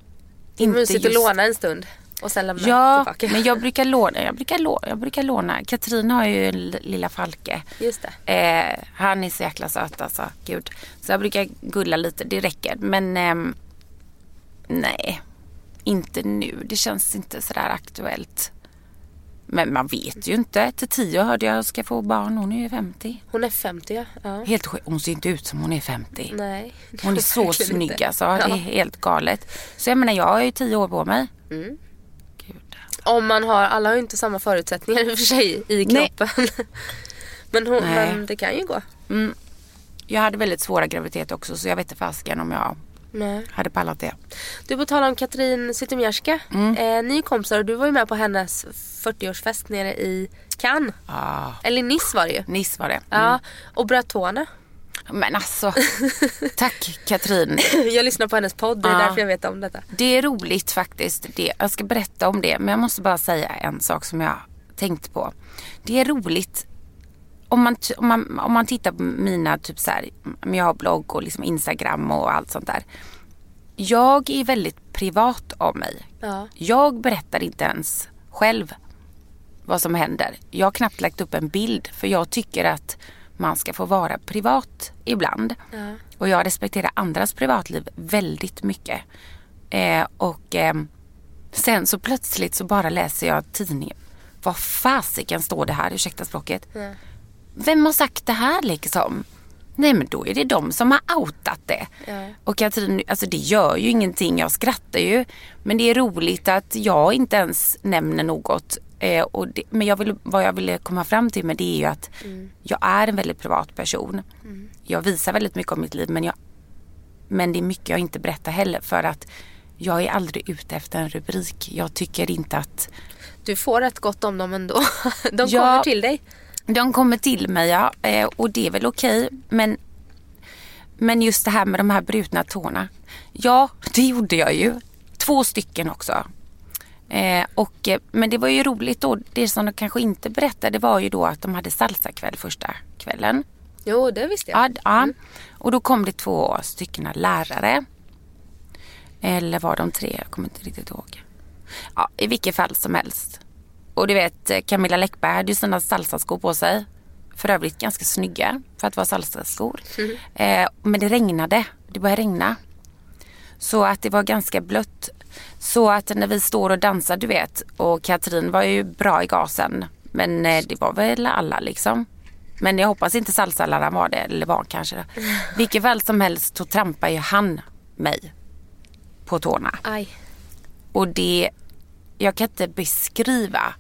Det är mysigt att låna en stund och sen lämna Ja, tillbaka. men jag brukar låna. Jag brukar låna. Jag brukar låna. Katrin har ju lilla Falke. Just det. Eh, han är så jäkla söt alltså. Gud. Så jag brukar gulla lite. Det räcker. Men ehm, nej. Inte nu. Det känns inte sådär aktuellt. Men man vet ju inte. Till tio hörde jag ska få barn. Hon är ju 50. Hon är 50 ja. ja. Helt sjuk. Hon ser inte ut som hon är 50. Nej. Hon är så snygg inte. alltså. Det är Ja. helt galet. Så jag menar jag har ju tio år på mig. Mm. Om man har, alla har ju inte samma förutsättningar i och för sig i kroppen. [LAUGHS] men, hon, men det kan ju gå. Mm. Jag hade väldigt svåra graviditeter också så jag vet inte fasiken om jag Nej. hade pallat det. Du på tal om Katrin Zytomierska. Mm. Eh, ni är kompisar och du var ju med på hennes 40-årsfest nere i Cannes. Ah, Eller Nice var det ju. Nice var det. Ja, och bröt tårna. Men alltså, tack Katrin. [LAUGHS] Jag lyssnar på hennes podd, det är Ja. därför jag vet om detta. Det är roligt faktiskt. Det, jag ska berätta om det. Men jag måste bara säga en sak som jag tänkt på. Det är roligt om man, om man, om man tittar på mina, typ så här, jag har blogg och liksom Instagram och allt sånt där. Jag är väldigt privat av mig. Ja. Jag berättar inte ens själv vad som händer. Jag har knappt lagt upp en bild för jag tycker att man ska få vara privat ibland. Ja. Och jag respekterar andras privatliv väldigt mycket. Eh, och ehm, sen så plötsligt så bara läser jag tidningen. Vad fasiken står det här, ursäkta språket. Ja. Vem har sagt det här liksom? Nej men då är det de som har outat det. Ja. Och Katrin, alltså det gör ju ingenting, jag skrattar ju. Men det är roligt att jag inte ens nämner något. Eh, det, men jag vill, vad jag ville komma fram till med det är ju att jag är en väldigt privat person. Jag visar väldigt mycket om mitt liv men, jag, men det är mycket jag inte berättar heller för att jag är aldrig ute efter en rubrik. Jag tycker inte att Du får rätt gott om dem ändå. [LAUGHS] De Ja. kommer till dig. De kommer till mig ja, eh, och det är väl okej. Men, men just det här med de här brutna tårna. Ja, det gjorde jag ju. Två stycken också. Eh, och, eh, men det var ju roligt då. Det som de kanske inte berättade var ju då att de hade salsakväll första kvällen. Jo, det visste jag. Ja, ja. Och då kom det två stycken lärare. Eller var de tre? Jag kommer inte riktigt ihåg. Ja, I vilket fall som helst. Och du vet, eh, Camilla Läckberg hade ju sina salsaskor på sig. För övrigt ganska snygga för att vara salsaskor. Eh, men det regnade. Det började regna. Så att det var ganska blött. Så att när vi står och dansar, du vet, och Katrin var ju bra i gasen. Men eh, det var väl alla liksom. Men jag hoppas inte salsaläraren var det, eller var kanske det. [LAUGHS] Vilket väl som helst så trampar ju han mig på tårna. Aj. Och det, jag kan inte beskriva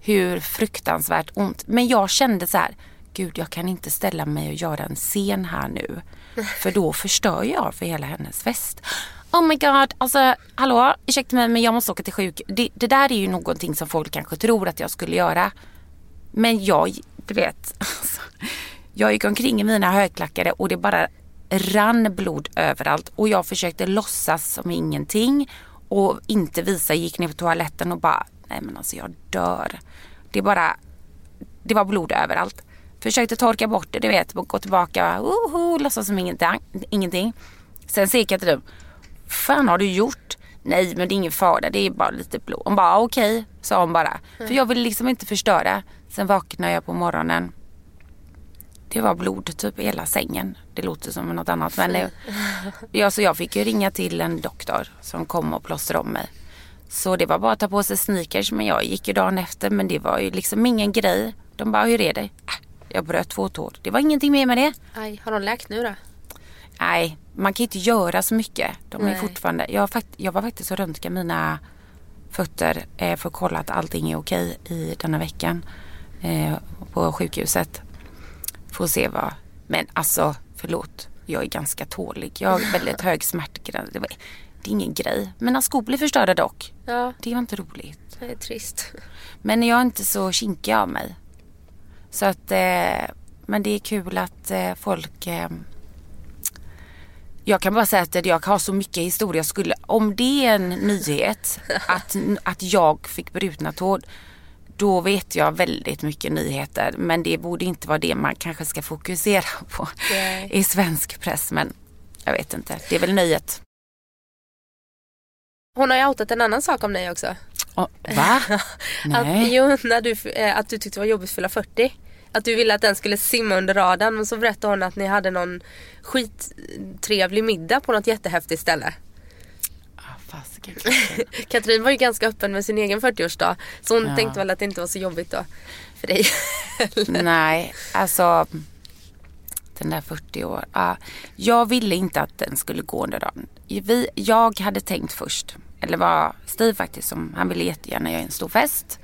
hur fruktansvärt ont. Men jag kände så här, gud jag kan inte ställa mig och göra en scen här nu. [LAUGHS] För då förstör jag för hela hennes fest. Oh my god, alltså hallå, ursäkta mig men jag måste åka till sjuk. Det, det där är ju någonting som folk kanske tror att jag skulle göra. Men jag, du vet, [LAUGHS] alltså, jag gick omkring i mina högklackade och det bara rann blod överallt. Och jag försökte låtsas som ingenting och inte visa, gick ner på toaletten och bara, nej men alltså jag dör. Det bara, det var blod överallt. Försökte torka bort det, du vet, gå tillbaka, woho, låtsas som ingenting. ingenting. Sen ser dem fan har du gjort? Nej men det är ingen fara, det är bara lite blod. Hon bara okej, sa hon bara. För jag ville liksom inte förstöra. Sen vaknade jag på morgonen. Det var blod typ i hela sängen. Det låter som något annat men det, [LAUGHS] ja, så jag fick ju ringa till en doktor som kom och plåstrade om mig. Så det var bara att ta på sig sneakers men jag gick ju dagen efter men det var ju liksom ingen grej. De bara hur är det? Äh, Jag bröt två tår. Det var ingenting mer med det. Aj, har de läkt nu då? Nej, man kan inte göra så mycket. De är fortfarande, jag, jag var faktiskt och röntgade mina fötter eh, för att kolla att allting är okej i denna veckan eh, på sjukhuset. Får se vad, men alltså förlåt, jag är ganska tålig. Jag har väldigt hög smärtgräns. Det, var- det är ingen grej. Mina skor blir förstörda dock. Ja, Det var inte roligt. det är trist. Men jag är inte så kinkig av mig. Så att, eh, men det är kul att eh, folk eh, jag kan bara säga att jag har så mycket historia. Skulle, om det är en nyhet [LAUGHS] att, att jag fick brutna tår. Då vet jag väldigt mycket nyheter. Men det borde inte vara det man kanske ska fokusera [LAUGHS] på Nej. i svensk press. Men jag vet inte. Det är väl nöjet. Hon har ju outat en annan sak om dig också. Oh, va? [LAUGHS] Att, Nej. jo, när du, eh, att du tyckte det var jobbigt att fylla 40. Att du ville att den skulle simma under radarn men så berättade hon att ni hade någon skittrevlig middag på något jättehäftigt ställe. Ah. [LAUGHS] Katrin var ju ganska öppen med sin egen 40-årsdag så hon Ja. tänkte väl att det inte var så jobbigt då för dig. [LAUGHS] Nej, alltså den där 40 år. Ja, jag ville inte att den skulle gå under dagen. Vi, jag hade tänkt först, eller var Steve faktiskt som, han ville jättegärna göra en stor fest.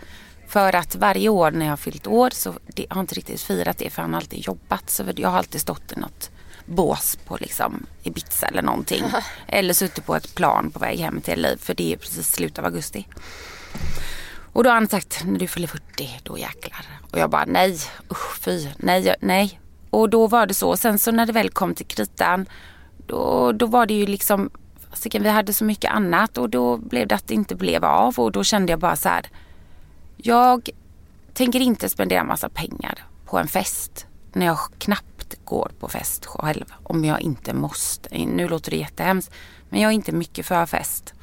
För att varje år när jag har fyllt år så det, jag har inte riktigt firat det för han har alltid jobbat. Så jag har alltid stått i något bås på liksom Ibiza eller någonting. [LAUGHS] Eller suttit på ett plan på väg hem till LA för det är precis slutet av augusti. Och då har han sagt, när du fyller 40, då jäklar. Och jag bara, nej, usch fy, nej, nej. Och då var det så. Sen så när det väl kom till kritan, då, då var det ju liksom, vi hade så mycket annat och då blev det att det inte blev av. Och då kände jag bara så här, jag tänker inte spendera massa pengar på en fest när jag knappt går på fest själv. Om jag inte måste. Nu låter det jättehemskt. Men jag är inte mycket för fest.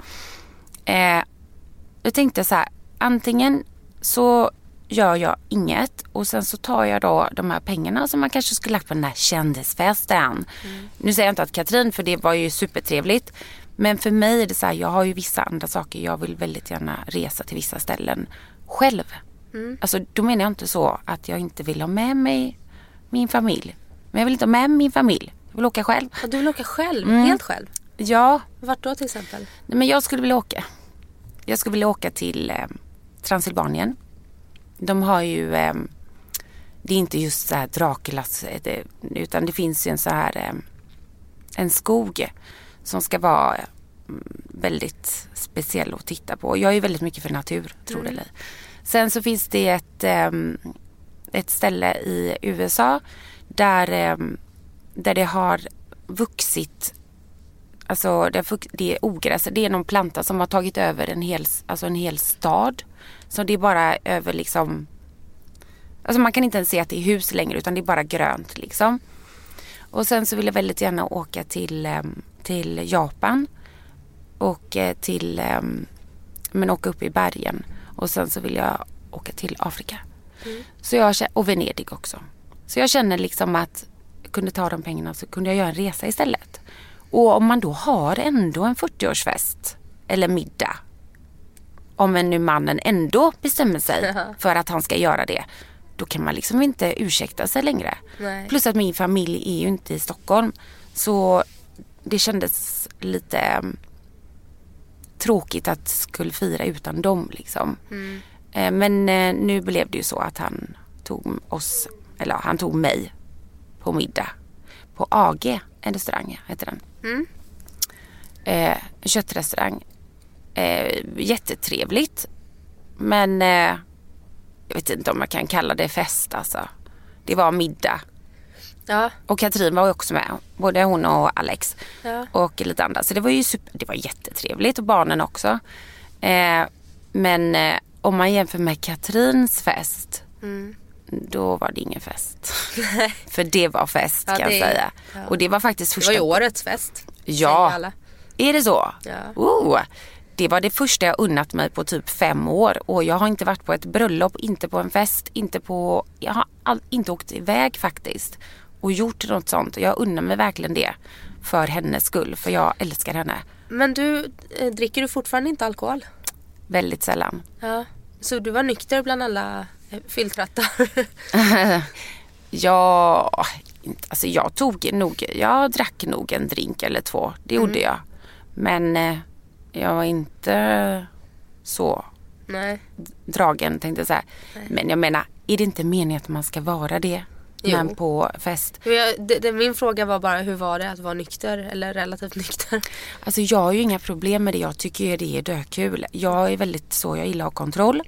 Eh, jag tänkte så här, antingen så gör jag inget och sen så tar jag då de här pengarna som man kanske skulle lagt på den här kändisfesten. Nu säger jag inte att Katrin, för det var ju supertrevligt. Men för mig är det så här, jag har ju vissa andra saker. Jag vill väldigt gärna resa till vissa ställen själv. Alltså då menar jag inte så att jag inte vill ha med mig min familj. Men jag vill inte ha med min familj. Jag vill åka själv. Ja, du vill åka själv, Mm. helt själv. Ja, Vart då till exempel? Nej, men jag skulle vilja åka. Jag skulle vilja åka till eh, Transylvanien. De har ju, eh, det är inte just så här Draculas, eh, utan det finns ju en så här, eh, en skog som ska vara eh, väldigt speciell att titta på. Jag är ju väldigt mycket för natur, tror det eller ej. Sen så finns det ett, eh, ett ställe i USA där, eh, där det har vuxit Alltså det är, ogräs, det är någon planta som har tagit över en hel, alltså en hel stad. Så det är bara över liksom Alltså man kan inte ens se att det är hus längre utan det är bara grönt liksom. Och sen så vill jag väldigt gärna åka till, ehm, till Japan. Och eh, till, ehm, men åka upp i bergen. Och sen så vill jag åka till Afrika. Så jag, och Venedig också. Så jag känner liksom att jag kunde ta de pengarna så kunde jag göra en resa istället. Och om man då har ändå en 40-årsfest eller middag. Om en nu mannen ändå bestämmer sig för att han ska göra det. Då kan man liksom inte ursäkta sig längre. Nej. Plus att min familj är ju inte i Stockholm. Så det kändes lite mm, tråkigt att skulle fira utan dem liksom. Eh, Men eh, nu blev det ju så att han tog oss, eller han tog mig på middag. På AG, en restaurang heter den. Eh, en köttrestaurang. Eh, jättetrevligt. Men eh, jag vet inte om jag kan kalla det fest alltså. Det var middag. Ja. Och Katrin var också med. Både hon och Alex. Ja. Och lite andra. Så det var ju super, det var jättetrevligt och barnen också. Eh, men eh, om man jämför med Katrins fest. Mm. Då var det ingen fest. [LAUGHS] För det var fest Ja, kan det- jag säga. Och det var faktiskt Det första var ju årets fest. Ja. Är det så? Ja. Oh, det var det första jag unnat mig på typ fem år. Och jag har inte varit på ett bröllop, inte på en fest, inte på... Jag har all, inte åkt iväg faktiskt. Och gjort något sånt. Jag unnar mig verkligen det. För hennes skull. För jag älskar henne. Men du, eh, dricker du fortfarande inte alkohol? Väldigt sällan. Ja. Så du var nykter bland alla eh, fylltrattar? [LAUGHS] Jag, inte- alltså jag tog nog, jag drack nog en drink eller två. Det gjorde jag. Men eh, jag var inte så Nej. dragen tänkte jag säga. Men jag menar, är det inte meningen att man ska vara det? Jo. Men på fest. Jag, det, det, min fråga var bara hur var det att vara nykter eller relativt nykter? Alltså jag har ju inga problem med det. Jag tycker det är dökul. Jag är väldigt så, jag gillar att ha kontroll.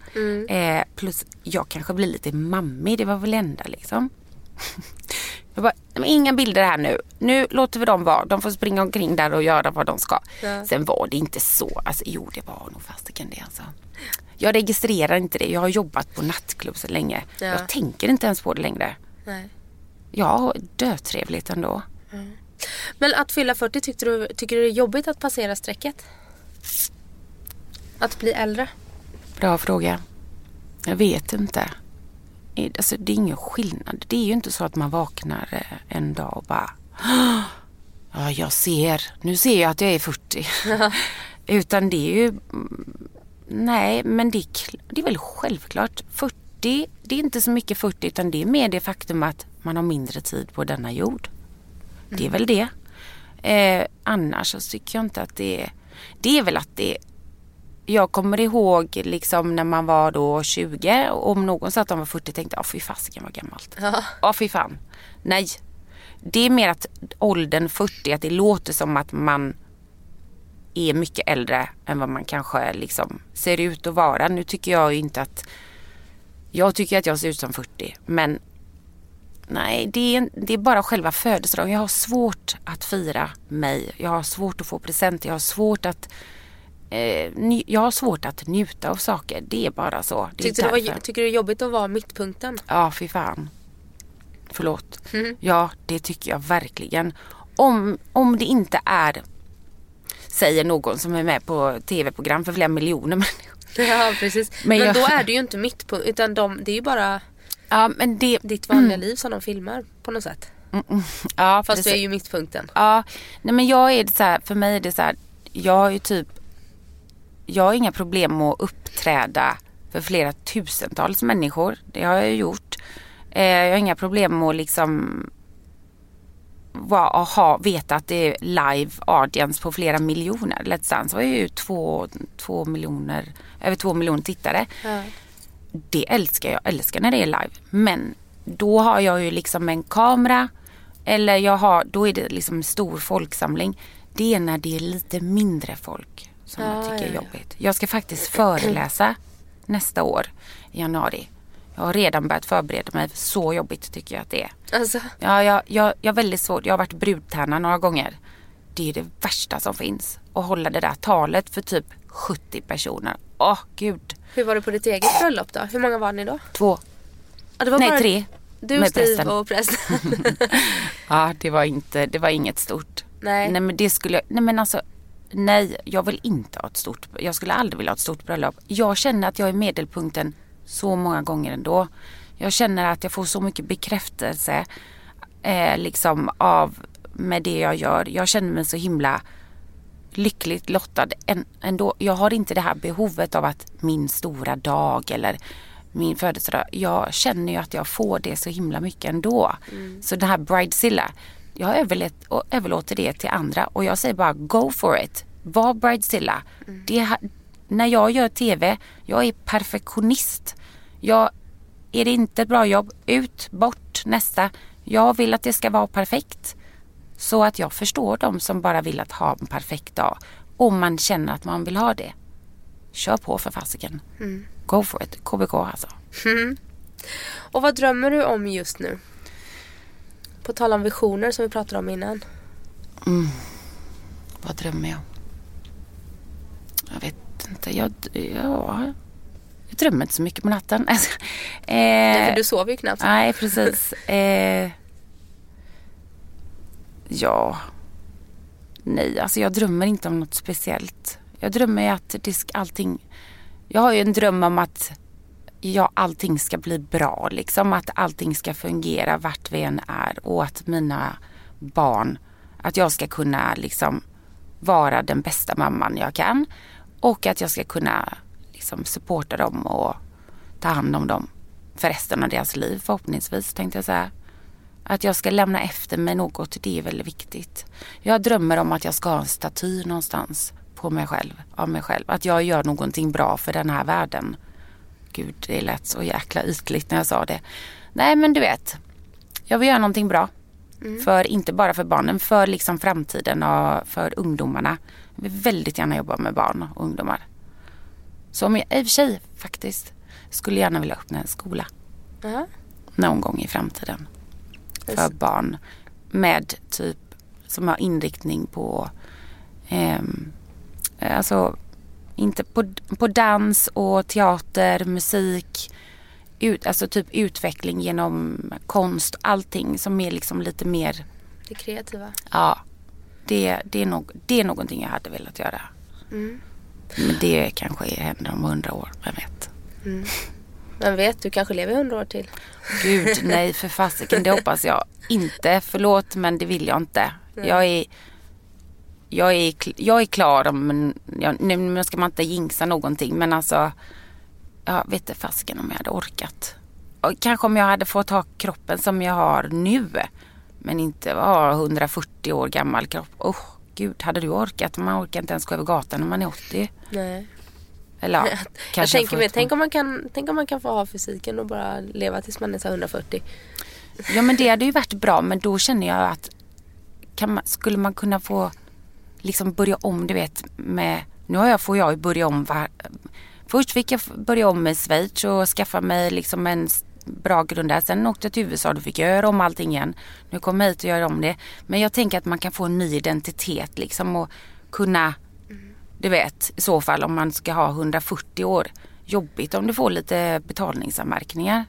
Eh, plus jag kanske blir lite mammig, det var väl enda liksom. [LAUGHS] Jag bara, "Men inga bilder här nu. Nu låter vi dem vara. De får springa omkring där och göra vad de ska. Ja. Sen var det inte så. Alltså, jo, det var nog fasiken det alltså. Jag registrerar inte det. Jag har jobbat på nattklubb så länge. Ja. Jag tänker inte ens på det längre. Nej. Har dötrevligt ändå. Men att fylla 40, tyckte du, tycker du det är jobbigt att passera strecket? Att bli äldre? Bra fråga. Jag vet inte. Alltså, det är ingen skillnad. Det är ju inte så att man vaknar eh, en dag och bara "Åh, Ja, jag ser. Nu ser jag att jag är 40. [LAUGHS] Utan det är ju... mm, Nej, men det är, det är väl självklart. 40, det är inte så mycket 40 utan det är mer det faktum att man har mindre tid på denna jord. Det är väl det. Eh, annars så tycker jag inte att det är... Det är väl att det jag kommer ihåg liksom när man var då 20 och om någon sa att de var 40 tänkte jag, fy fasiken vad gammalt. Ja. Ja, fy fan. Nej. Det är mer att åldern 40, att det låter som att man är mycket äldre än vad man kanske liksom ser ut att vara. Nu tycker jag ju inte att jag tycker att jag ser ut som 40 men nej det är, det är bara själva födelsedagen. Jag har svårt att fira mig. Jag har svårt att få presenter. Jag har svårt att eh, jag har svårt att njuta av saker. Det är bara så. Det är Tyckte du var, tycker du det är jobbigt att vara mittpunkten? Ja, fy fan. Förlåt. Ja, det tycker jag verkligen. Om, om det inte är, säger någon som är med på tv-program för flera miljoner [LAUGHS] människor. [LAUGHS] Ja, precis. Men Men, jag- då är det ju inte mittpunkt, utan de, det är ju bara Ja, men det... ditt vanliga liv som de filmar på något sätt. Ja, Fast du är ju mittpunkten. Ja, nej men jag är så här, för mig är det så här, jag är ju typ, jag har inga problem med att uppträda för flera tusentals människor. Det har jag ju gjort. Eh, jag har inga problem med att liksom vara, aha, veta att det är live audience på flera miljoner. Let's Dance var ju två, två miljoner, över två miljoner tittare. Ja. Det älskar jag, älskar när det är live. Men då har jag ju liksom en kamera eller jag har, då är det liksom stor folksamling. Det är när det är lite mindre folk som jag Ja, tycker är ja, ja. jobbigt. Jag ska faktiskt föreläsa nästa år i januari. Jag har redan börjat förbereda mig. Så jobbigt tycker jag att det är. Alltså, Ja, jag, jag, jag har väldigt svårt. Jag har varit brudtärna några gånger. Det är det värsta som finns. Att hålla det där talet för typ 70 personer. Åh, gud. hur var det på ditt eget bröllop då? Hur många var ni då? Två. Var Nej, bara tre. Du, med Steve prästen. och prästen. [LAUGHS] Ja, det var inte, det var inget stort. Nej. Nej men det skulle jag, nej men alltså nej jag vill inte ha ett stort, jag skulle aldrig vilja ha ett stort bröllop. Jag känner att jag är medelpunkten så många gånger ändå. Jag känner att jag får så mycket bekräftelse eh, liksom av med det jag gör. Jag känner mig så himla lyckligt lottad än, ändå. Jag har inte det här behovet av att min stora dag eller min födelsedag. Jag känner ju att jag får det så himla mycket ändå. Så det här Bridezilla, jag överlät, och överlåter det till andra och jag säger bara go for it. Var Bridezilla. Det, ha- när jag gör TV, jag är perfektionist. Jag, är det inte ett bra jobb, ut, bort, nästa. Jag vill att det ska vara perfekt. Så att jag förstår de som bara vill att ha en perfekt dag. Om man känner att man vill ha det. Kör på för fasiken. Go for it. KBK alltså. Och vad drömmer du om just nu? På tal om visioner som vi pratade om innan. Vad drömmer jag? Jag vet inte. Jag, ja, jag drömmer inte så mycket på natten. [LAUGHS] eh, Nej, för du sover ju knappt. Nej, precis. [LAUGHS] Eh, ja. Nej, alltså jag drömmer inte om något speciellt. Jag drömmer ju att det ska, allting... Jag har ju en dröm om att ja, allting ska bli bra. Liksom att allting ska fungera vart vi än är och att mina barn, att jag ska kunna liksom vara den bästa mamman jag kan. Och att jag ska kunna liksom supporta dem och ta hand om dem för resten av deras liv förhoppningsvis tänkte jag säga. Att jag ska lämna efter mig något, det är väldigt viktigt. Jag drömmer om att jag ska ha en staty någonstans på mig själv, av mig själv. Att jag gör någonting bra för den här världen. Gud, det lät så jäkla ytligt när jag sa det. Nej, men du vet. Jag vill göra någonting bra. För, inte bara för barnen, för liksom framtiden och för ungdomarna. Jag vill väldigt gärna jobba med barn och ungdomar. Så om jag, i och för sig faktiskt, skulle gärna vilja öppna en skola Ja. någon gång i framtiden. För barn med typ som har inriktning på ehm, alltså inte på, på dans och teater, musik, ut, alltså typ utveckling genom konst, allting som är liksom lite mer, Det kreativa. ja, det, det, är, nog, det är någonting jag hade velat göra. Mm. Men det kanske händer om hundra år, vem vet. Men vet, du kanske lever hundra år till. Gud, nej för fasiken. Det hoppas jag inte. Förlåt, men det vill jag inte. Jag är, jag är, jag är klar om, jag, nu ska man inte jinxa någonting, men alltså, jag vet inte fasiken om jag hade orkat. Och kanske om jag hade fått ha kroppen som jag har nu, men inte ha 140 år gammal kropp. Oh, gud, hade du orkat? Man orkar inte ens gå över gatan när man är 80. Nej. Eller ja, [LAUGHS] jag kanske tänker mig, tänk om, man kan, tänk om man kan få ha fysiken och bara leva tills man är så här 140. Ja men det hade ju varit bra men då känner jag att man, skulle man kunna få liksom börja om du vet med nu har jag, får jag ju börja om var, Först fick jag börja om med Schweiz och skaffa mig liksom en bra grund där. Sen åkte jag till USA då fick jag göra om allting igen. Nu kommer jag hit och gör om det. Men jag tänker att man kan få en ny identitet liksom och kunna du vet i så fall om man ska ha 140 år. Jobbigt om du får lite betalningsanmärkningar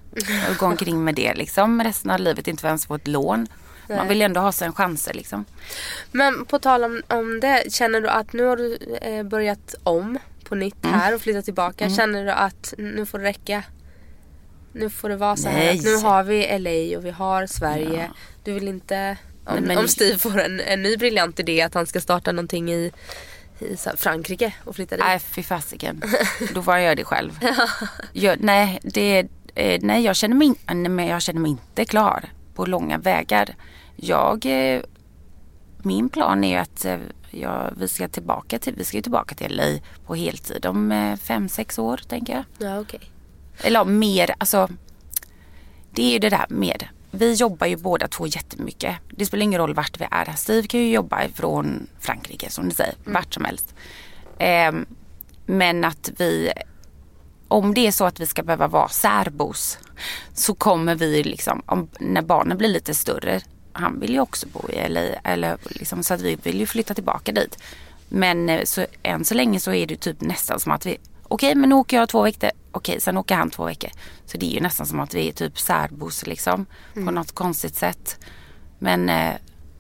och gå omkring med det liksom resten av livet inte ens få ett lån. Man vill ju ändå ha sina chanser liksom. Men på tal om, om det, känner du att nu har du eh, börjat om på nytt Mm. här och flyttat tillbaka. Känner du att nu får det räcka? Nu får det vara så här Nej. nu har vi LA och vi har Sverige. Du vill inte, om, men- om Steve får en, en ny briljant idé att han ska starta någonting i, i Frankrike och flytta dit. Nej fy fasiken. Då får jag göra det själv. [LAUGHS] Jag, nej, det, eh, nej, jag känner mig, in- nej, jag känner mig inte klar på långa vägar. Jag, eh, min plan är ju att eh, jag, vi ska tillbaka till, vi ska ju tillbaka till LA på heltid om eh, fem, sex år tänker jag. Ja, okej. Eller mer, alltså. Det är ju det där med. Vi jobbar ju båda två jättemycket. Det spelar ingen roll vart vi är. Steve kan ju jobba från Frankrike som du säger. Vart som helst. Ehm, men att vi, om det är så att vi ska behöva vara särbos. Så kommer vi liksom, om, när barnen blir lite större. Han vill ju också bo i LA. Eller liksom, så att vi vill ju flytta tillbaka dit. Men eh, så, än så länge så är det typ nästan som att vi okej men nu åker jag två veckor. Okej, sen åker han två veckor. Så det är ju nästan som att vi är typ särbos liksom. På något konstigt sätt. Men eh,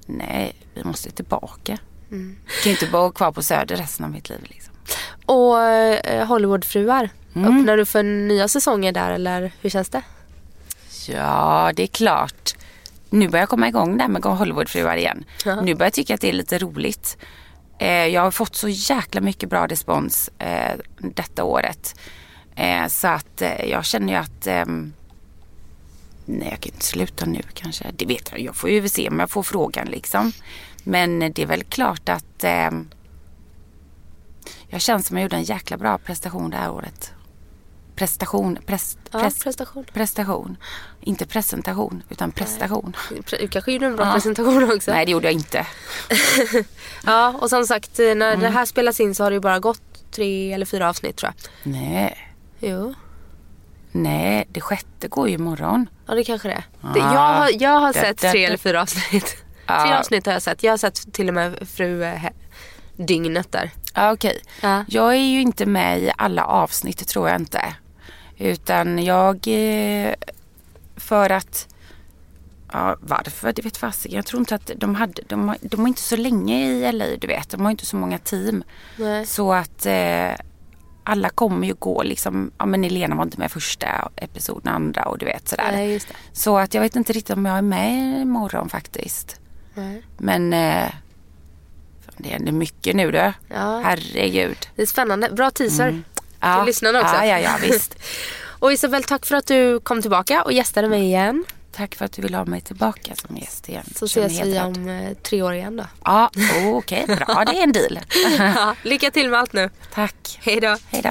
nej, vi måste tillbaka. Mm. Jag kan ju inte bara vara kvar på Söder resten av mitt liv liksom. Och eh, Hollywoodfruar, Mm. öppnar du för nya säsonger där eller hur känns det? Ja, det är klart. Nu börjar jag komma igång där med Hollywoodfruar igen. Ja. Nu börjar jag tycka att det är lite roligt. Eh, jag har fått så jäkla mycket bra respons eh, detta året. Eh, så att eh, jag känner ju att eh, Nej, jag kan inte sluta nu kanske. Det vet jag. Jag får ju se om jag får frågan liksom. Men det är väl klart att eh, jag känner som jag gjorde en jäkla bra prestation det här året. Prestation, pres, Ja, pres, prestation. prestation. Inte presentation utan prestation. Du kanske gjorde en bra Ja. presentation också. Nej det gjorde jag inte. [LAUGHS] Ja, och som sagt eh, när Mm. det här spelas in så har det ju bara gått tre eller fyra avsnitt tror jag. Nej, Jo, nej det sjätte går ju imorgon. ja det kanske det är. Jag, har, jag har Det- sett det- tre det- eller fyra avsnitt. Ja. Tre avsnitt har jag sett. Jag har sett till och med fru eh, dygnet där. Ja, okej. Ja. Jag är ju inte med i alla avsnitt tror jag inte. Utan jag, eh, för att, ja varför, det vet fasiken. Jag tror inte att de hade, de, de var inte så länge i LA du vet. De har inte så många team. Nej. Så att eh, alla kommer ju gå liksom, ja men Elena var inte med första episoden, andra och du vet sådär. Nej. Så att jag vet inte riktigt om jag är med imorgon faktiskt. Nej. Men eh, det händer mycket nu du. Ja. Herregud. Det är spännande. Bra teaser Ja. till lyssnarna också. Ja, ja, ja visst. [LAUGHS] och Isabel, tack för att du kom tillbaka och gästade mig igen. Tack för att du vill ha mig tillbaka som gäst igen. Så ses vi om eh, tre år igen då. Ja, oh, okej. Bra, det är en deal. [LAUGHS] Ja, lycka till med allt nu. Tack. Hej då. Hej då.